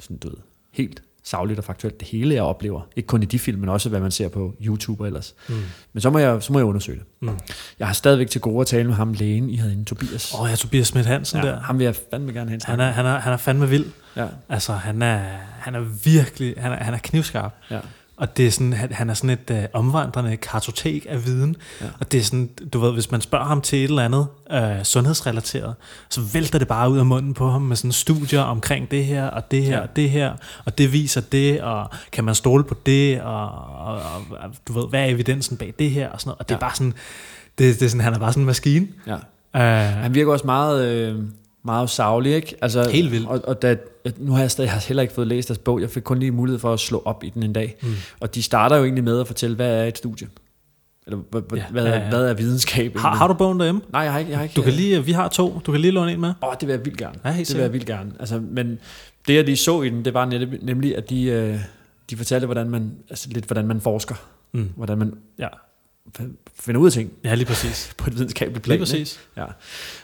sådan, du ved, helt savligt og faktuelt det hele, jeg oplever. Ikke kun i de film, men også hvad man ser på YouTube og ellers. Mm. Men så må jeg, så må jeg undersøge det. Mm. Jeg har stadigvæk til gode at tale med ham, lægen, I havde inde, Tobias. Åh, oh, ja, Tobias Schmidt Hansen ja, der. ham vil jeg fandme gerne have en Han er, han, er, han er fandme vild. Ja, Altså, han er, han er virkelig, han er, han er knivskarp. ja. Og det er sådan, han, han er sådan et øh, omvandrende kartotek af viden. Ja. Og det er sådan, du ved, hvis man spørger ham til et eller andet øh, sundhedsrelateret, så vælter det bare ud af munden på ham med sådan studier omkring det her, og det her, Ja. og det her, og det viser det, og kan man stole på det, og, og, og du ved, hvad er evidensen bag det her, og sådan noget. Og det Ja. er bare sådan, det, det er sådan, han er bare sådan en maskine. ja. Uh, Han virker også meget, øh, meget savlig, ikke? Altså, Helt vildt. Og, og da, nu har jeg stadig jeg har heller ikke fået læst deres bog. Jeg fik kun lige mulighed for at slå op i den en dag. Mm. Og de starter jo egentlig med at fortælle, hvad er et studie? Eller hvad, ja, hvad, ja, er, ja. hvad er videnskab? har, har du bogen derhjemme? Nej, jeg har ikke. Jeg har ikke Du kan lige, vi har to, du kan lige låne en med. Åh, det vil jeg vildt gerne. Ja, det vil jeg vildt gerne. Altså, men det, jeg lige så i den, det var netop, nemlig, at de, øh, de fortalte, hvordan man, altså lidt, hvordan man forsker. Mm. Hvordan man Ja. Finder ud af ting ja, lige præcis. på et videnskabeligt plan. Lige ikke? præcis. Ja.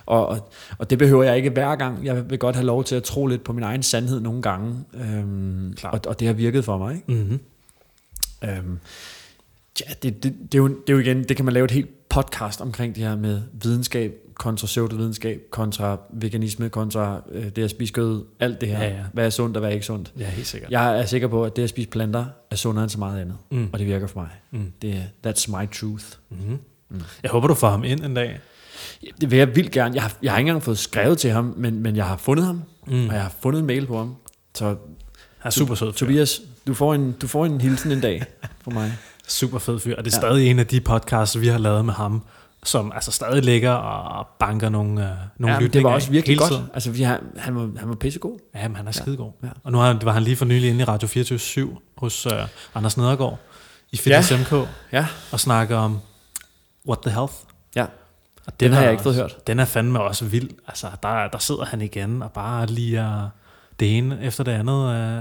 Og, og, og det behøver jeg ikke hver gang. Jeg vil godt have lov til at tro lidt på min egen sandhed nogle gange. Øhm, Klart. og, og det har virket for mig. Ikke? Mm-hmm. Øhm, ja, det, det, det, er jo, det er jo igen, det kan man lave et helt podcast omkring det her med videnskab kontra pseudovidenskab, kontra veganisme, kontra øh, det at spise kød, alt det her. Ja, ja. Hvad er sundt og hvad er ikke sundt. Ja, helt sikkert. Jeg er sikker på, at det at spise planter er sundere end så meget andet. Mm. Og det virker for mig. Mm. Det er, that's my truth. Mm-hmm. Mm. Jeg håber, du får ham ind en dag. Det vil jeg vildt gerne. Jeg har, jeg har ikke engang fået skrevet til ham, men, men jeg har fundet ham, Mm. og jeg har fundet en mail på ham. Så Han er super sød. Tobias, du får en, du får en hilsen en dag fra mig. Super fed fyr. Og det er Ja. stadig en af de podcasts, vi har lavet med ham, som altså stadig ligger og banker nogle, uh, nogle Ja, lytninger det var også virkelig godt. tiden. Altså, vi har, han, var, han var pissegod. Ja, men han er skidegod. Ja. Og nu har, var han lige for nylig inde i Radio 24 hos uh, Anders Nedergaard i Fitness Ja. MK Ja. og snakker om What the Health. Ja. Og Den har er jeg ikke fået hørt. Den er fandme også vild. Altså, der, der sidder han igen og bare lige uh, det ene efter det andet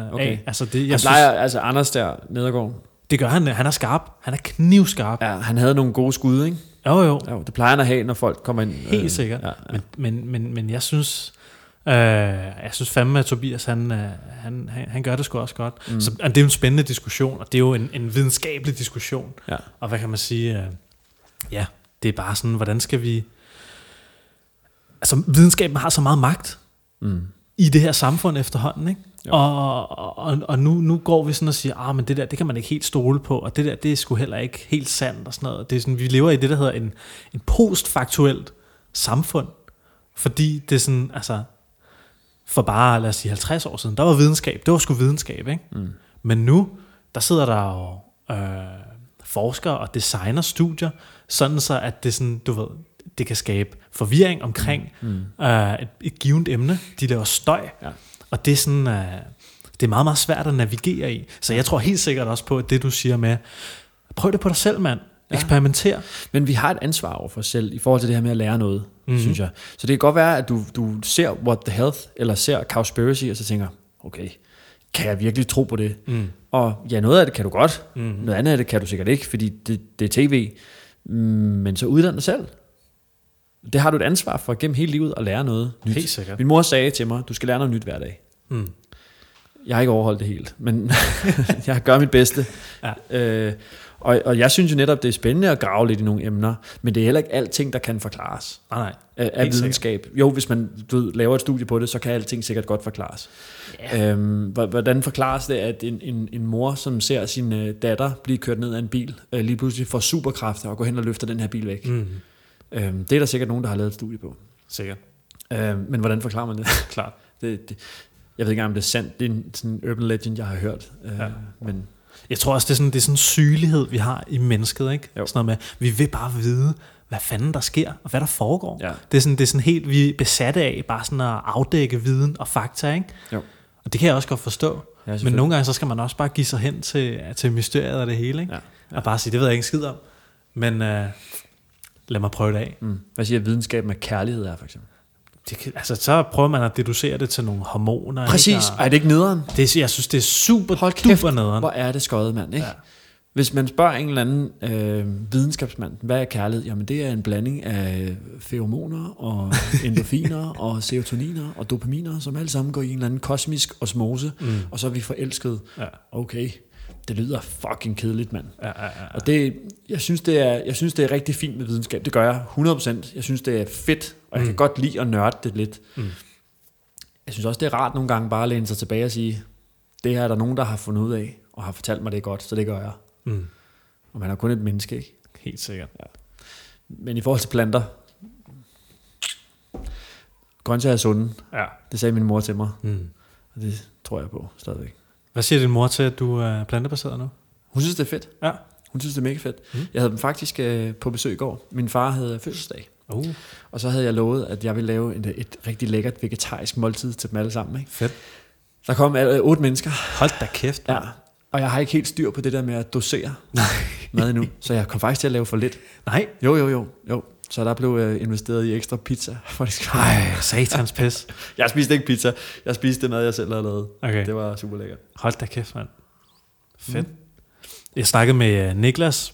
uh, Okay. af. Altså, det, jeg synes, plejer, altså Anders der, Nedergaard, det gør han. Han er skarp. Han er knivskarp. ja, han havde nogle gode skud, ikke? Jo, jo. Jo, det plejer han at have, når folk kommer ind. Helt sikkert. Ja, ja. Men, men, men, men jeg synes, øh, jeg synes fandme, at Tobias, han, øh, han, han, han gør det sgu også godt. Mm. Så, og det er jo en spændende diskussion, og det er jo en, en videnskabelig diskussion. Ja. Og hvad kan man sige? Øh, ja, det er bare sådan, hvordan skal vi... Altså, videnskaben har så meget magt Mm. i det her samfund efterhånden, ikke? Og, og, og nu, nu går vi sådan og siger, ah, men det der, det kan man ikke helt stole på, og det der, det er sgu heller ikke helt sandt og sådan noget. Det er sådan, vi lever i det, der hedder en, en postfaktuelt samfund, fordi det er sådan, altså, for bare, lad os sige, 50 år siden, der var videnskab, det var sgu videnskab, ikke? Mm. Men nu, der sidder der jo øh, forskere og designer studier, sådan så, at det sådan, du ved, det kan skabe forvirring omkring mm. øh, et, et givet emne. De laver støj, ja. Og det er sådan, øh, det er meget, meget svært at navigere i. Så jeg tror helt sikkert også på, at det du siger med, prøv det på dig selv, mand. Ja. Eksperimenter. Men vi har et ansvar over for os selv i forhold til det her med at lære noget, mm-hmm. synes jeg. Så det kan godt være, at du, du ser What the Health, eller ser Cowspiracy, og så tænker, okay, kan jeg virkelig tro på det? Mm. Og ja, noget af det kan du godt, mm. noget andet af det kan du sikkert ikke, fordi det, det er tv. Men så uddann dig selv. Det har du et ansvar for gennem hele livet at lære noget nyt. Helt sikkert. Min mor sagde til mig, du skal lære noget nyt hver dag. Mm. Jeg har ikke overholdt det helt, men jeg gør mit bedste. Ja. Øh, og, og jeg synes jo netop, det er spændende at grave lidt i nogle emner, men det er heller ikke alting, der kan forklares nej, nej. af, af videnskab. Sikkert. Jo, hvis man du ved, laver et studie på det, så kan alting sikkert godt forklares. Yeah. Øhm, hvordan forklares det, at en, en, en mor, som ser sin øh, datter blive kørt ned af en bil, øh, lige pludselig får superkræfter og går hen og løfter den her bil væk? Mm. Øhm, det er der sikkert nogen, der har lavet et studie på. Sikkert. Øhm, men hvordan forklarer man det? Klart. Det, det, jeg ved ikke engang, om det er sandt. Det er en sådan urban legend, jeg har hørt. Øh, ja. Men jeg tror også, det er sådan, det er sådan en sygelighed, vi har i mennesket. Ikke? Sådan noget med, vi vil bare vide, hvad fanden der sker, og hvad der foregår. Ja. Det, er sådan, det er sådan helt, vi er besatte af, bare sådan at afdække viden og fakta. Ikke? Jo. Og det kan jeg også godt forstå. Ja, Men nogle gange, så skal man også bare give sig hen til, til mysteriet af det hele. Ikke? Ja. Ja. Og bare sige, det ved jeg ikke skid om. Men uh, lad mig prøve det af. Mm. Hvad siger videnskab med kærlighed er, for eksempel? det kan, altså, så prøver man at deducere det til nogle hormoner. Præcis. Ikke? Og, er det ikke nederen? Det, jeg synes, det er super Hold kæft, duper nederen. hvor er det skøjet, mand. Ikke? Ja. Hvis man spørger en eller anden øh, videnskabsmand, hvad er kærlighed? Jamen det er en blanding af feromoner og endorfiner og serotoniner og dopaminer, som alle sammen går i en eller anden kosmisk osmose, mm. og så er vi forelsket. Ja. Okay, det lyder fucking kedeligt, mand. Ja, ja, ja. Og det, jeg, synes, det er, jeg synes, det er rigtig fint med videnskab. Det gør jeg 100%. Jeg synes, det er fedt, og jeg mm. kan godt lide at nørde det lidt. Mm. Jeg synes også, det er rart nogle gange bare at læne sig tilbage og sige, det her er der nogen, der har fundet ud af, og har fortalt mig det godt, så det gør jeg. Mm. Og man er kun et menneske, ikke? Helt sikkert. Ja. Men i forhold til planter, grøntsager er sunde. Ja. Det sagde min mor til mig. Mm. Og det tror jeg på stadigvæk. Hvad siger din mor til, at du er plantebaseret nu? Hun synes, det er fedt. Ja. Hun synes, det er mega fedt. Mm. Jeg havde dem faktisk øh, på besøg i går. Min far havde fødselsdag. Uh. Og så havde jeg lovet, at jeg ville lave et, et rigtig lækkert vegetarisk måltid til dem alle sammen. Ikke? Fedt. Der kom alle, otte mennesker. Hold da kæft. Man. Ja. Og jeg har ikke helt styr på det der med at dosere Nej. mad endnu. Så jeg kom faktisk til at lave for lidt. Nej. Jo, jo, jo. jo. Så der blev øh, investeret i ekstra pizza. For det skal Ej, satans pis. jeg spiste ikke pizza. Jeg spiste det mad, jeg selv havde lavet. Okay. Det var super lækkert. Hold da kæft, mand. Fedt. Mm. Jeg snakkede med øh, Niklas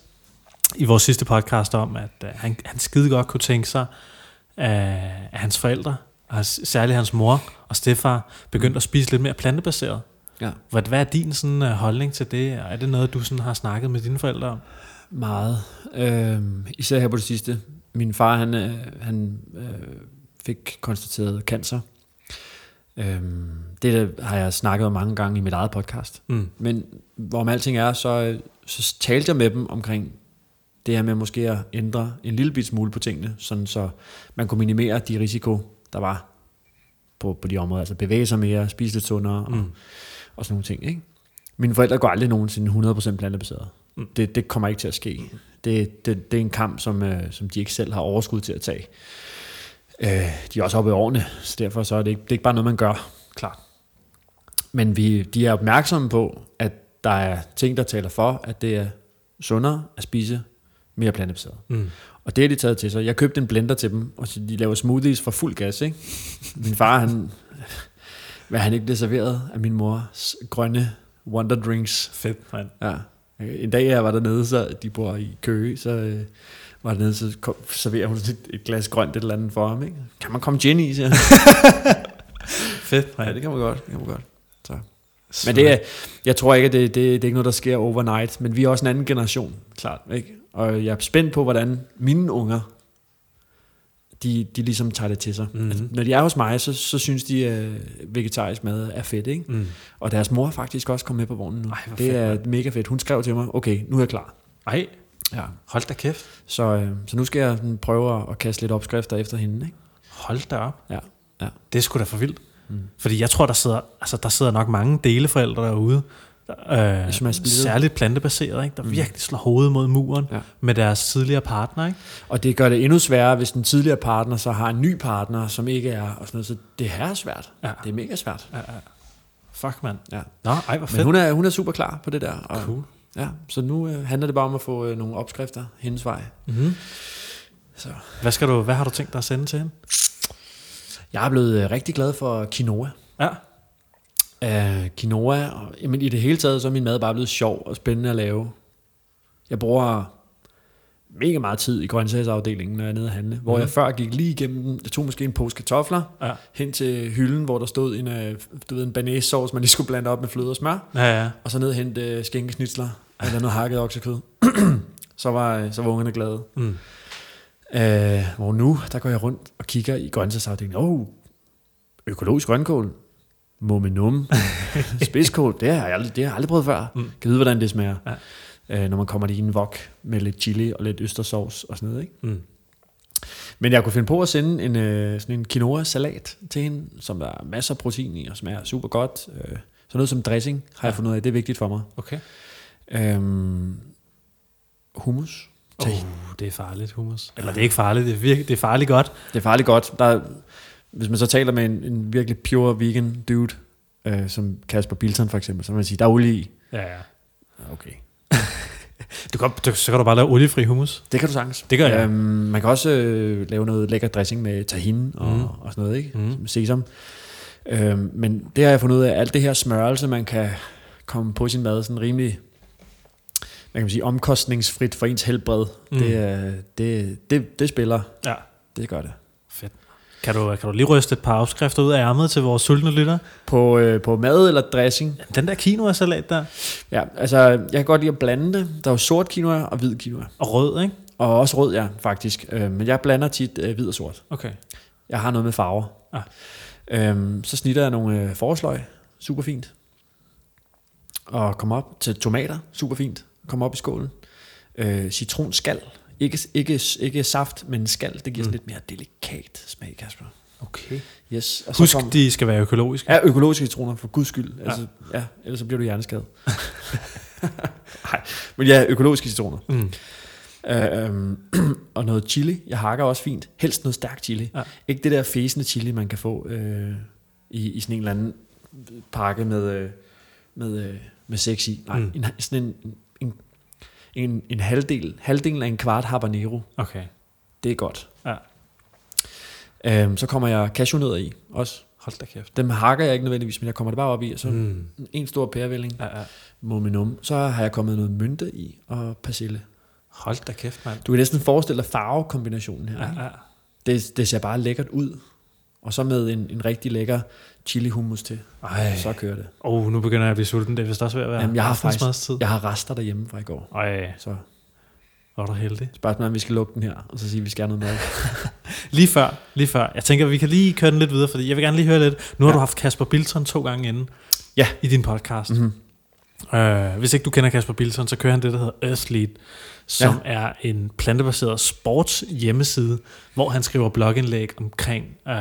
i vores sidste podcast om, at uh, han, han skide godt kunne tænke sig, uh, at hans forældre, og særligt hans mor og stefar, begyndte mm. at spise lidt mere plantebaseret. Ja. Hvad, hvad er din sådan, uh, holdning til det? Er det noget, du sådan, har snakket med dine forældre om? Meget. Øh, især her på det sidste. Min far, han, øh, han øh, fik konstateret cancer. Øh, det har jeg snakket om mange gange i mit eget podcast. Mm. Men hvorom alting er, så, så talte jeg med dem omkring det her med måske at ændre en lille bit smule på tingene, sådan så man kunne minimere de risiko, der var på, på de områder. Altså bevæge sig mere, spise lidt sundere mm. og, og sådan nogle ting. Ikke? Mine forældre går aldrig nogensinde 100% plantebaseret. Mm. Det, det kommer ikke til at ske. Det, det, det er en kamp, som, øh, som de ikke selv har overskud til at tage. Øh, de er også oppe i årene, så derfor så er det, ikke, det er ikke bare noget, man gør, klart. Men vi, de er opmærksomme på, at der er ting, der taler for, at det er sundere at spise mere plantebaseret. Mm. Og det har de taget til sig. Jeg købte en blender til dem, og de laver smoothies for fuld gas. Ikke? Min far, han, hvad han ikke blev serveret af min mor grønne wonder drinks. Fedt, man. Ja. En dag jeg var dernede, så de bor i Køge, så øh, var dernede, så kom, serverer hun et, et glas grønt et eller andet for ham. Ikke? Kan man komme gin i, siger Fedt. Ja, det kan man godt. Det kan man godt. Så. Men det er, jeg tror ikke, at det, det, det er ikke noget, der sker overnight, men vi er også en anden generation, klart. Ikke? Og jeg er spændt på, hvordan mine unger de, de ligesom tager det til sig. Mm. Altså, når de er hos mig, så, så synes de, at vegetarisk mad er fedt, ikke? Mm. Og deres mor faktisk også kommet med på vognen nu. Ej, det fedt, er mega fedt. Hun skrev til mig, okay, nu er jeg klar. Ej, Ja. hold da kæft. Så, øh, så nu skal jeg sådan prøve at- at kaste lidt opskrifter efter hende, ikke? Hold da op. Ja. ja. Det er sgu da for vildt. Mm. Fordi jeg tror, der sidder, altså, der sidder nok mange deleforældre derude, der, øh, Som er splittet. særligt plantebaseret, ikke? der mm. virkelig slår hovedet mod muren Ja. med deres tidligere partner. Ikke? Og det gør det endnu sværere, hvis den tidligere partner så har en ny partner, som ikke er, og sådan noget. Så det her er svært. Ja. Det er mega svært. Ja, ja. Fuck, mand. Ja. Nå, ej, hvor fedt. Men hun er, hun er super klar på det der. Og, Cool. Ja, så nu øh, handler det bare om at få øh, nogle opskrifter hendes vej. Mm-hmm. Så. Hvad, skal du, hvad har du tænkt dig at sende til hende? Jeg er blevet øh, rigtig glad for quinoa. Ja. Uh, quinoa, og jamen, i det hele taget, så er min mad bare blevet sjov og spændende at lave. Jeg bruger mega meget tid i grøntsagsafdelingen, når jeg er nede at handle. Hvor Mhm. jeg før gik lige igennem den. Jeg tog måske en pose kartofler, Ja. hen til hylden, hvor der stod en, øh, du ved, en banæs sauce, man lige skulle blande op med fløde og smør. Ja, ja. Og så ned og hente øh, skænkesnitsler, eller noget hakket oksekød. så, var, øh, så var ungerne glade. Mm. Øh, hvor nu, der går jeg rundt og kigger i grøntsagsafdelingen. Oh, økologisk grønkål. Momenum. Spidskål, det har jeg aldrig, det har jeg aldrig prøvet før. Mm. Kan vide, hvordan det smager. Ja. Øh, når man kommer i en wok med lidt chili og lidt østersovs og sådan noget. Ikke? Mm. Men jeg kunne finde på at sende en, øh, sådan en quinoa-salat til hende, som der er masser af protein i og smager super godt. Øh, sådan noget som dressing har jeg Ja. fundet ud af, det er vigtigt for mig. Okay. Øhm, hummus. Oh, det er farligt, hummus. Eller det er ikke farligt, det er, virkelig, det er farligt godt. Det er farligt godt. Der er, hvis man så taler med en, en virkelig pure vegan dude, øh, som Kasper Bilton for eksempel, så vil man sige, der er olie i. Ja, ja. Ja, Okay. Du kan, du, så kan du bare lave oliefri hummus. Det kan du sagtens. Det gør jeg. Øhm, man kan også øh, lave noget lækker dressing med tahin og, Mm. og sådan noget, ikke? Mm. Sesam. Øhm, men det har jeg fundet ud af, alt det her smørelse, man kan komme på sin mad, sådan rimelig hvad kan man sige, omkostningsfrit for ens helbred, Mm. det, det, det, det spiller. Ja. Det gør det. Kan du, kan du lige ryste et par opskrifter ud af ærmet til vores sultne lytter? På, øh, på mad eller dressing, Den der quinoa-salat der, Ja, altså jeg kan godt lide at blande det. Der er jo sort quinoa og hvid quinoa. og rød, ikke? Og også rød, ja, faktisk. Øh, men jeg blander tit øh, hvid og sort. Okay. Jeg har noget med farver. Ah. Øhm, så snitter jeg nogle øh, forårsløg. Super fint. Og kommer op til tomater. Super fint. Kommer op i skålen. Øh, citronskal. Ikke, ikke, ikke saft, men skal. Det giver sådan Mm. lidt mere delikat smag, Kasper. Okay. Yes. Og Husk, kom- de skal være økologiske. Ja, økologiske citroner, for guds skyld. Altså, ja. ellers så bliver du hjerneskadet. Nej, men ja, økologiske citroner. Mm. Øhm, og noget chili. Jeg hakker også fint. Helst noget stærk chili. Ja. Ikke det der fæsende chili, man kan få øh, i, i sådan en eller anden pakke med, øh, med, øh, med sex i. Nej, mm. en, sådan en, en, en, halvdel, halvdelen af en kvart habanero. Okay. Det er godt. Ja. Øhm, så kommer jeg cashewnødder i også. Hold da kæft. Dem hakker jeg ikke nødvendigvis, men jeg kommer det bare op i, og så Mm. en stor pærevælling, Ja, ja. momenum. Så har jeg kommet noget mynte i, og persille. Hold da kæft, mand. Du kan næsten forestille dig farvekombinationen her. Ja, ja. Det, det ser bare lækkert ud. Og så med en, en rigtig lækker chili hummus til. Ej. Så kører det. Oh, nu begynder jeg at blive sulten. Det er vist også ved at være Jamen, jeg har aftensmadstid. Jeg har rester derhjemme fra i går. Ej, Så er du heldig. spørgsmålet om vi skal lukke den her, og så sige, at vi skal have noget mad. Lige før, lige før. Jeg tænker, vi kan lige køre den lidt videre, fordi jeg vil gerne lige høre lidt. Nu har Ja. du haft Kasper Bilton to gange inden Ja. i din podcast. mm-hmm. Øh, hvis ikke du kender Kasper Bilton, så kører han det, der hedder Earthlead, som ja. er en plantebaseret sports hjemmeside, hvor han skriver blogindlæg omkring, øh,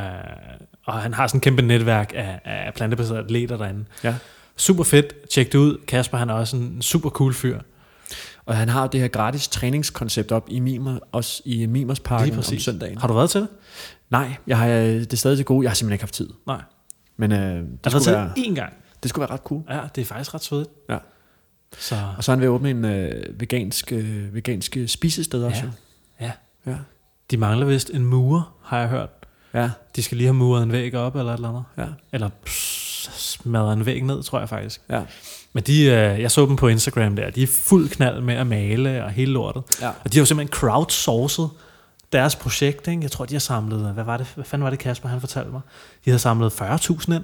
og han har sådan et kæmpe netværk af, af plantebaserede atleter derinde. Ja. Super fedt. Tjek det ud. Kasper, han er også en super cool fyr. Og han har det her gratis træningskoncept op i Mimer, også i Mimers Parken om søndagen. Har du været til det? Nej, jeg har øh, det er stadig til gode. Jeg har simpelthen ikke haft tid. Nej. Men øh, Jeg det, har været skulle til være, én gang. det skulle være ret cool. Ja, det er faktisk ret svedigt. Ja. Så Og så er han ved at åbne en øh, vegansk, øh, vegansk spisested også. jo. ja. Ja. de mangler vist en murer, har jeg hørt. Ja, De skal lige have muret en væg op eller et eller andet. ja, Eller pss, smadret en væg ned, tror jeg faktisk. ja. Men de, øh, jeg så dem på Instagram der, de er fuld knald med at male og hele lortet. ja. Og de har jo simpelthen crowdsourcet deres projekt, ikke? Jeg tror, de har samlet, hvad var det, hvad fanden var det Kasper, han fortalte mig? De havde samlet 40.000 ind,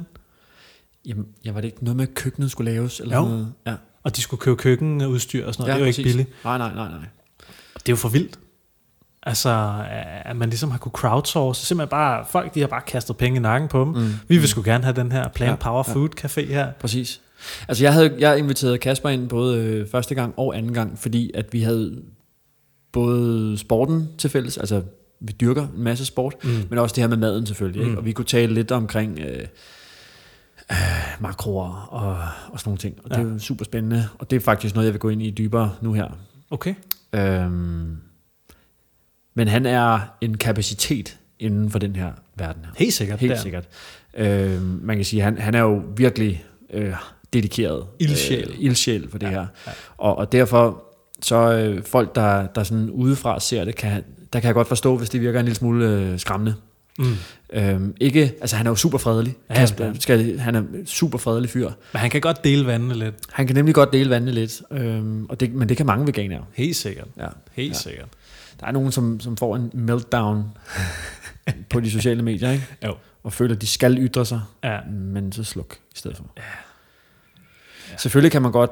Jamen, ja, var det ikke noget med, at køkkenet skulle laves? Eller Jo. Noget? Ja. og de skulle købe køkkenudstyr og sådan noget. ja, det er jo præcis. ikke billigt. Nej, nej, nej, nej. Det er jo for vildt. Altså, at man ligesom har kunne crowdsource. Simpelthen bare, folk de har bare kastet penge i nakken på dem. Mm. Vi vil sgu gerne have den her Plant Ja, Power ja. Food Café her. Præcis. Altså jeg havde jeg inviteret Kasper ind både øh, første gang og anden gang, fordi at vi havde både sporten til fælles, altså vi dyrker en masse sport, mm. men også det her med maden selvfølgelig. Ikke? Mm. Og vi kunne tale lidt omkring øh, øh, makroer og, og sådan nogle ting. Og det er super spændende, og det er faktisk noget, jeg vil gå ind i dybere nu her. Okay. Øhm, men han er en kapacitet inden for den her verden her. Helt sikkert. Helt der. sikkert. Øh, man kan sige, han, han er jo virkelig øh, dedikeret. Ildsjæl. Øh, ildsjæl for det Ja, her. ja. Og, og derfor, så øh, folk, der, der sådan udefra ser det, kan, der kan jeg godt forstå, hvis det virker en lille smule øh, skræmmende. Mm. Øhm, ikke, altså han er jo super fredelig. Ja, Kasper, ja. skal, han er super fredelig fyr. Men han kan godt dele vandene lidt. Han kan nemlig godt dele vandene lidt, øhm, og det, men det kan mange veganere. Helt sikkert. Ja. Helt Ja. sikkert. Der er nogen, som, som får en meltdown på de sociale medier, ikke? Jo. og føler, at de skal ytre sig, Ja. men så sluk i stedet for. Ja. Selvfølgelig kan man godt,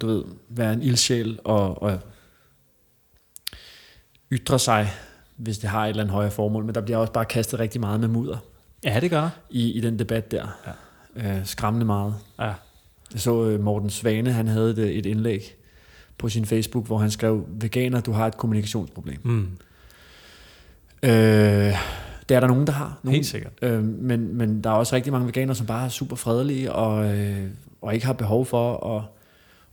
du ved, være en ildsjæl og, og ytre sig, hvis det har et eller andet højere formål, men der bliver også bare kastet rigtig meget med mudder Ja, det gør i, i den debat der. Ja. Øh, skræmmende meget. Ja. Jeg så øh, Morten Svane, han havde et, et indlæg på sin Facebook, hvor han skrev, veganer, du har et kommunikationsproblem. Mm. Øh, det er der nogen, der har. Nogen, Helt sikkert. Øh, men, men der er også rigtig mange veganere, som bare er super fredelige og, øh, og ikke har behov for at,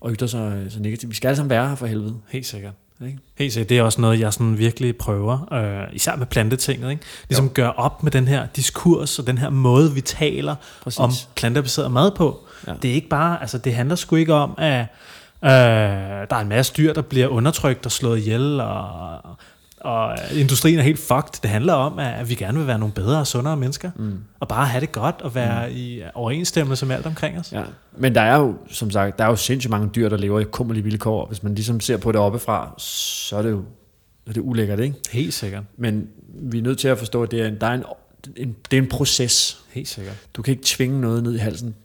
at ytre sig så negativt. Vi skal alle sammen være her for helvede. Helt sikkert. Ikke? Helt sikkert. Det er også noget, jeg sådan virkelig prøver, øh, især med plantetinget. Ikke? Ligesom gør op med den her diskurs og den her måde, vi taler Præcis. om plantebaseret mad på. Ja. Det er ikke bare, altså det handler sgu ikke om, at øh, der er en masse dyr, der bliver undertrykt og slået ihjel, og, og industrien er helt fucked. Det handler om, at vi gerne vil være nogle bedre og sundere mennesker, mm. og bare have det godt og være mm. i overensstemmelse med alt omkring os. Ja. Men der er jo, som sagt, der er jo sindssygt mange dyr, der lever i kummerlige vilkår. Hvis man ligesom ser på det oppefra, så er det jo så er det ulækkert, ikke? Helt sikkert. Men vi er nødt til at forstå, at det er en, der er en, en, det er en proces. Helt sikkert. Du kan ikke tvinge noget ned i halsen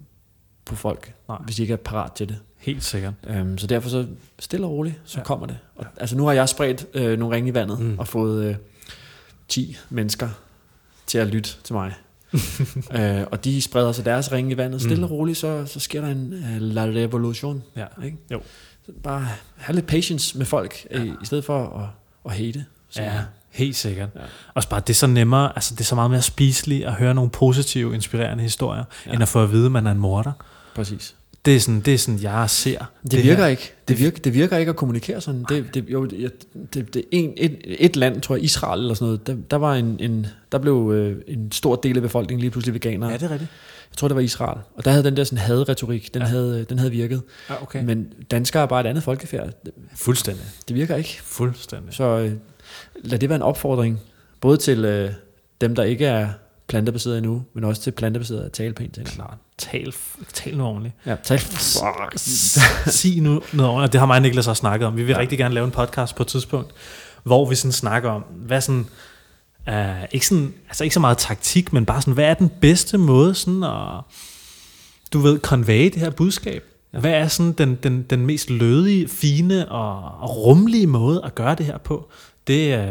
på folk, Nej. hvis de ikke er parat til det. Helt sikkert. Øhm, så derfor så stille og roligt, så Ja. ja. kommer det. Og, altså nu har jeg spredt øh, nogle ringe i vandet Mm. og fået øh, 10 mennesker til at lytte til mig. øh, og de spreder så deres ringe i vandet. Stille Mm. og roligt, så, så sker der en uh, la revolution. Ja. Ikke? Jo. Så bare have lidt patience med folk, ja. i, stedet for at, at hate. Så, Ja, helt sikkert. Ja. Ja. Også bare, det er så nemmere, altså det er så meget mere spiseligt at høre nogle positive, inspirerende historier, ja. Ja. end at få at vide, at man er en morder. Præcis. Det er sådan, det er sådan jeg ser. Det, det virker her. ikke. Det virker, det virker ikke at kommunikere sådan. Det, det, jo, det, det, det en, et, et land, tror jeg, Israel eller sådan noget, der, der, var en, en, der blev øh, en stor del af befolkningen lige pludselig veganere. Ja, det er rigtigt. Jeg tror, det var Israel. Og der havde den der sådan hadretorik, den, Ja. havde, den havde virket. Ja, okay. Men danskere er bare et andet folkefærd. Fuldstændig. det virker ikke. Fuldstændig. Så øh, lad det være en opfordring, både til øh, dem, der ikke er plantebaseret endnu, men også til plantebaseret at tale pænt til. Klart. Tal, tal nu ordentligt. Ja, tal. Sig nu noget ordentligt. Det har mig og Niklas også snakket om. Vi vil. Ja. rigtig gerne lave en podcast på et tidspunkt, hvor vi sådan snakker om, hvad sådan, uh, ikke, sådan, altså ikke så meget taktik, men bare sådan, hvad er den bedste måde sådan at, du ved, convey det her budskab? Ja. Hvad er sådan den, den, den mest lødige, fine og, og rumlige måde at gøre det her på? Det, uh,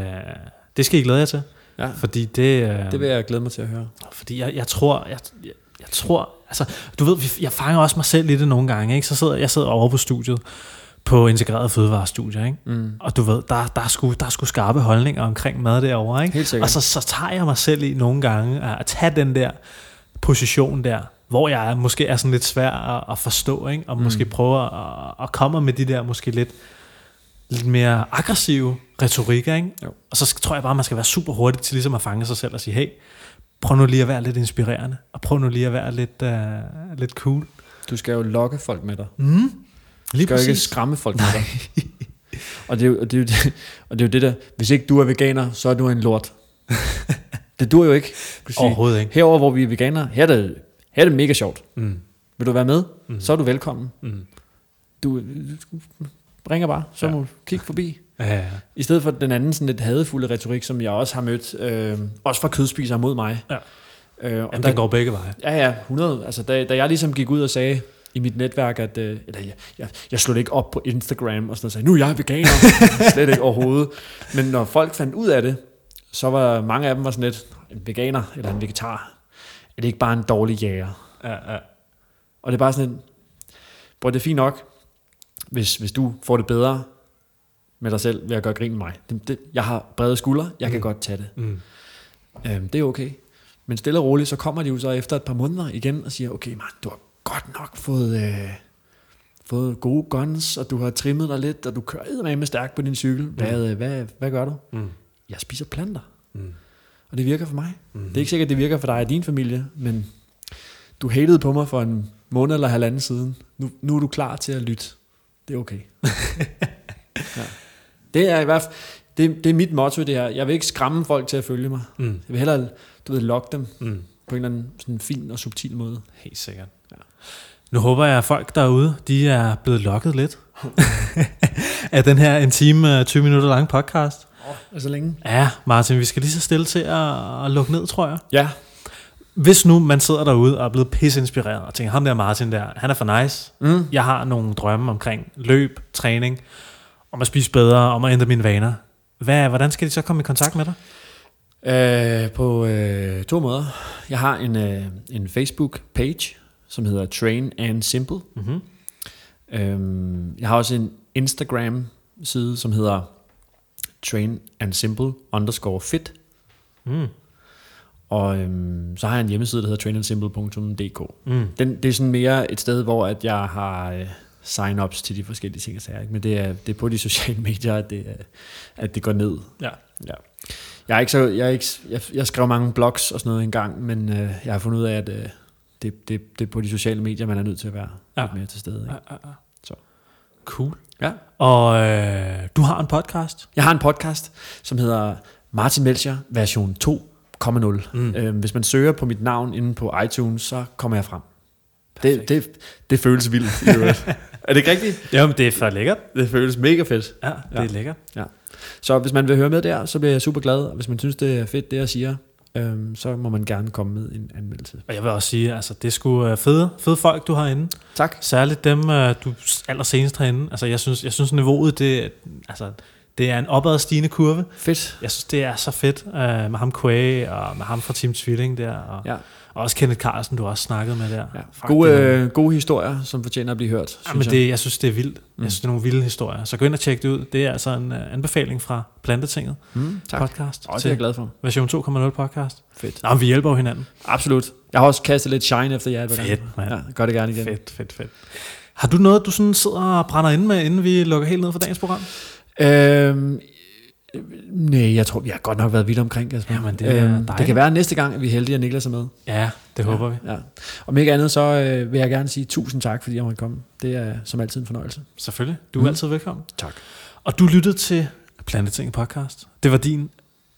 det skal I glæde jer til. Ja, Fordi det, uh, det vil jeg glæde mig til at høre. fordi jeg, jeg tror, jeg, jeg, jeg tror, altså, du ved, jeg fanger også mig selv i det nogle gange, ikke? Så sidder jeg sidder over på studiet, på integreret fødevarestudier, ikke? Mm. Og du ved, der, der, er sgu, der er sgu skarpe holdninger omkring mad derovre, ikke? Helt sikkert. Og så, så tager jeg mig selv i nogle gange at, tage den der position der, hvor jeg måske er sådan lidt svær at, at forstå, ikke? Og Mm. måske prøver at, at komme med de der måske lidt, lidt mere aggressive retorikker, ikke? Jo. Og så tror jeg bare, man skal være super hurtig til ligesom at fange sig selv og sige, hey, prøv nu lige at være lidt inspirerende, og prøv nu lige at være lidt, uh, lidt cool. Du skal jo lokke folk med dig. Mm. Du Lige skal jo ikke præcis. skræmme folk med dig. og, det er jo, og, det er jo det, og det er jo det der, hvis ikke du er veganer, så er du en lort. det dur jo ikke. Du sige, Overhovedet ikke. herover hvor vi er veganere, her er det, her er det mega sjovt. Mm. Vil du være med? Mm. Så er du velkommen. Mm. Du, du ringer bare, så ja. må du kigge forbi. Ja, ja. I stedet for den anden sådan lidt hadefulde retorik, som jeg også har mødt, øh, også fra kødspisere mod mig. Ja. Øh, og Jamen, der, den går begge veje. Ja, ja, 100. Altså, da, da jeg ligesom gik ud og sagde, i mit netværk, at øh, eller jeg, jeg, jeg slog det ikke op på Instagram og sådan noget, og sagde, nu er jeg veganer. Slet ikke overhovedet. Men når folk fandt ud af det, så var mange af dem var sådan lidt, en veganer eller en vegetar, er det ikke bare en dårlig jæger? Ja, ja. Og det er bare sådan en, bror, det er fint nok, hvis, hvis du får det bedre med dig selv ved at gøre grin med mig. Det, det, jeg har brede skuldre, jeg kan Mm. godt tage det. Mm. Øhm, det er okay. Men stille og roligt, så kommer de jo så efter et par måneder igen og siger, okay, man, du har godt nok fået, øh, fået gode guns, og du har trimmet dig lidt, og du kører med stærkt på din cykel. Hvad, øh, hvad, hvad gør du? Mm. Jeg spiser planter, Mm. og det virker for mig. Mm. Det er ikke sikkert, at det virker for dig og din familie, men du hatede på mig for en måned eller halvanden siden. Nu, nu er du klar til at lytte. Det er okay. ja. Det er i hvert fald, det, det er mit motto det her. Jeg vil ikke skræmme folk til at følge mig. Mm. Jeg vil hellere, du ved, lokke dem Mm. på en eller anden sådan fin og subtil måde. Helt sikkert. Ja. Nu håber jeg, at folk derude, de er blevet lokket lidt af den her en time, øh, 20 minutter lang podcast. Oh, altså længe? Ja, Martin, vi skal lige så stille til at, at lukke ned, tror jeg. Ja. Hvis nu man sidder derude og er blevet pisse-inspireret og tænker, ham der Martin der, han er for nice. Mm. Jeg har nogle drømme omkring løb, træning, om at spise bedre, om at ændre mine vaner. Hvad, hvordan skal de så komme i kontakt med dig? Øh, på øh, to måder. Jeg har en, øh, en Facebook-page, som hedder Train and Simple. Mm-hmm. Øhm, jeg har også en Instagram-side, som hedder Train and Simple underscore fit. Mm. Og øhm, så har jeg en hjemmeside, der hedder trainandsimple.dk. Mm. Den, det er sådan mere et sted, hvor at jeg har øh, sign-ups til de forskellige ting og sager. ikke? Men det er, det er på de sociale medier, at det, at det går ned. Ja. ja. Jeg, er ikke så, jeg, er ikke, jeg, jeg skrev mange blogs og sådan noget engang, men øh, jeg har fundet ud af, at øh, det, det, det er på de sociale medier, man er nødt til at være Ja. lidt mere til stede. Ikke? Ja, ja, ja. Så. Cool. Ja. Og øh, du har en podcast. Jeg har en podcast, som hedder Martin Melcher version 2.0. Mm. Øhm, hvis man søger på mit navn inde på iTunes, så kommer jeg frem. Det, det, det føles vildt. i øvrigt. er det ikke rigtigt? Jamen, det er for lækkert. Det føles mega fedt. Ja, det Ja. er lækkert. Så hvis man vil høre med der, så bliver jeg super glad. Og hvis man synes, det er fedt, det jeg siger, øhm, så må man gerne komme med en anmeldelse. Og jeg vil også sige, altså, det er sgu øh, fede, fede folk, du har inde. Tak. Særligt dem, øh, du allersenest har inde. Altså, jeg synes, jeg synes niveauet, det, altså, det er en opadstigende kurve. Fedt. Jeg synes, det er så fedt øh, med ham Quay og med ham fra Team Tvilling der. Og, Ja. Og også Kenneth Carlsen, du har også snakket med der. Ja. Fuck, Gode, øh, gode historier, som fortjener at blive hørt, synes Ja, men jeg. det, jeg synes, det er vildt. Mm. Jeg synes, det er nogle vilde historier. Så gå ind og tjek det ud. Det er altså en uh, anbefaling fra Plantetinget Mm, tak. podcast Oh, det er jeg glad for. version 2.0 podcast. Fedt. Nå, vi hjælper jo hinanden. Absolut. Jeg har også kastet lidt shine efter jer. Fedt, mand. Ja, gør det gerne igen. Fedt, fedt, fedt. Har du noget, du sådan sidder og brænder ind med, inden vi lukker helt ned for dagens program? Øhm, øh, nej, jeg tror, vi har godt nok været vidt omkring, Kasper. Jamen, det er øhm, det kan være at næste gang, at vi er heldige, at Niklas er med. Ja, det ja. håber vi. Ja. Om ikke andet, så øh, vil jeg gerne sige tusind tak, fordi jeg måtte komme. Det er som altid en fornøjelse. Selvfølgelig. Du er Mm. altid velkommen. Tak. Og du lyttede til Plantetinget podcast. Det var din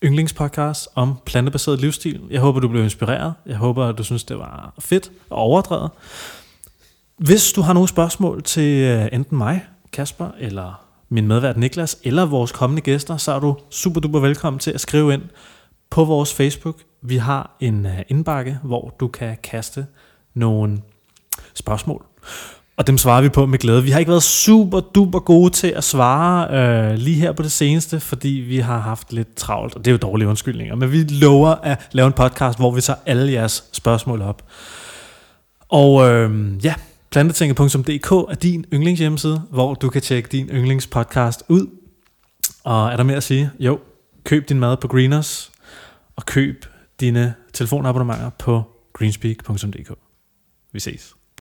yndlingspodcast om plantebaseret livsstil. Jeg håber, du blev inspireret. Jeg håber, at du synes, det var fedt og overdrevet. Hvis du har nogle spørgsmål til øh, enten mig, Kasper, eller min medvært Niklas, eller vores kommende gæster, så er du super duper velkommen til at skrive ind på vores Facebook. Vi har en øh, indbakke, hvor du kan kaste nogle spørgsmål. Og dem svarer vi på med glæde. Vi har ikke været super duper gode til at svare øh, lige her på det seneste, fordi vi har haft lidt travlt, og det er jo dårlige undskyldninger. Men vi lover at lave en podcast, hvor vi tager alle jeres spørgsmål op. Og øh, ja, plantetinget.dk er din yndlingshjemmeside, hvor du kan tjekke din yndlingspodcast ud. Og er der mere at sige? Jo, køb din mad på Greeners, og køb dine telefonabonnementer på greenspeak.dk. Vi ses.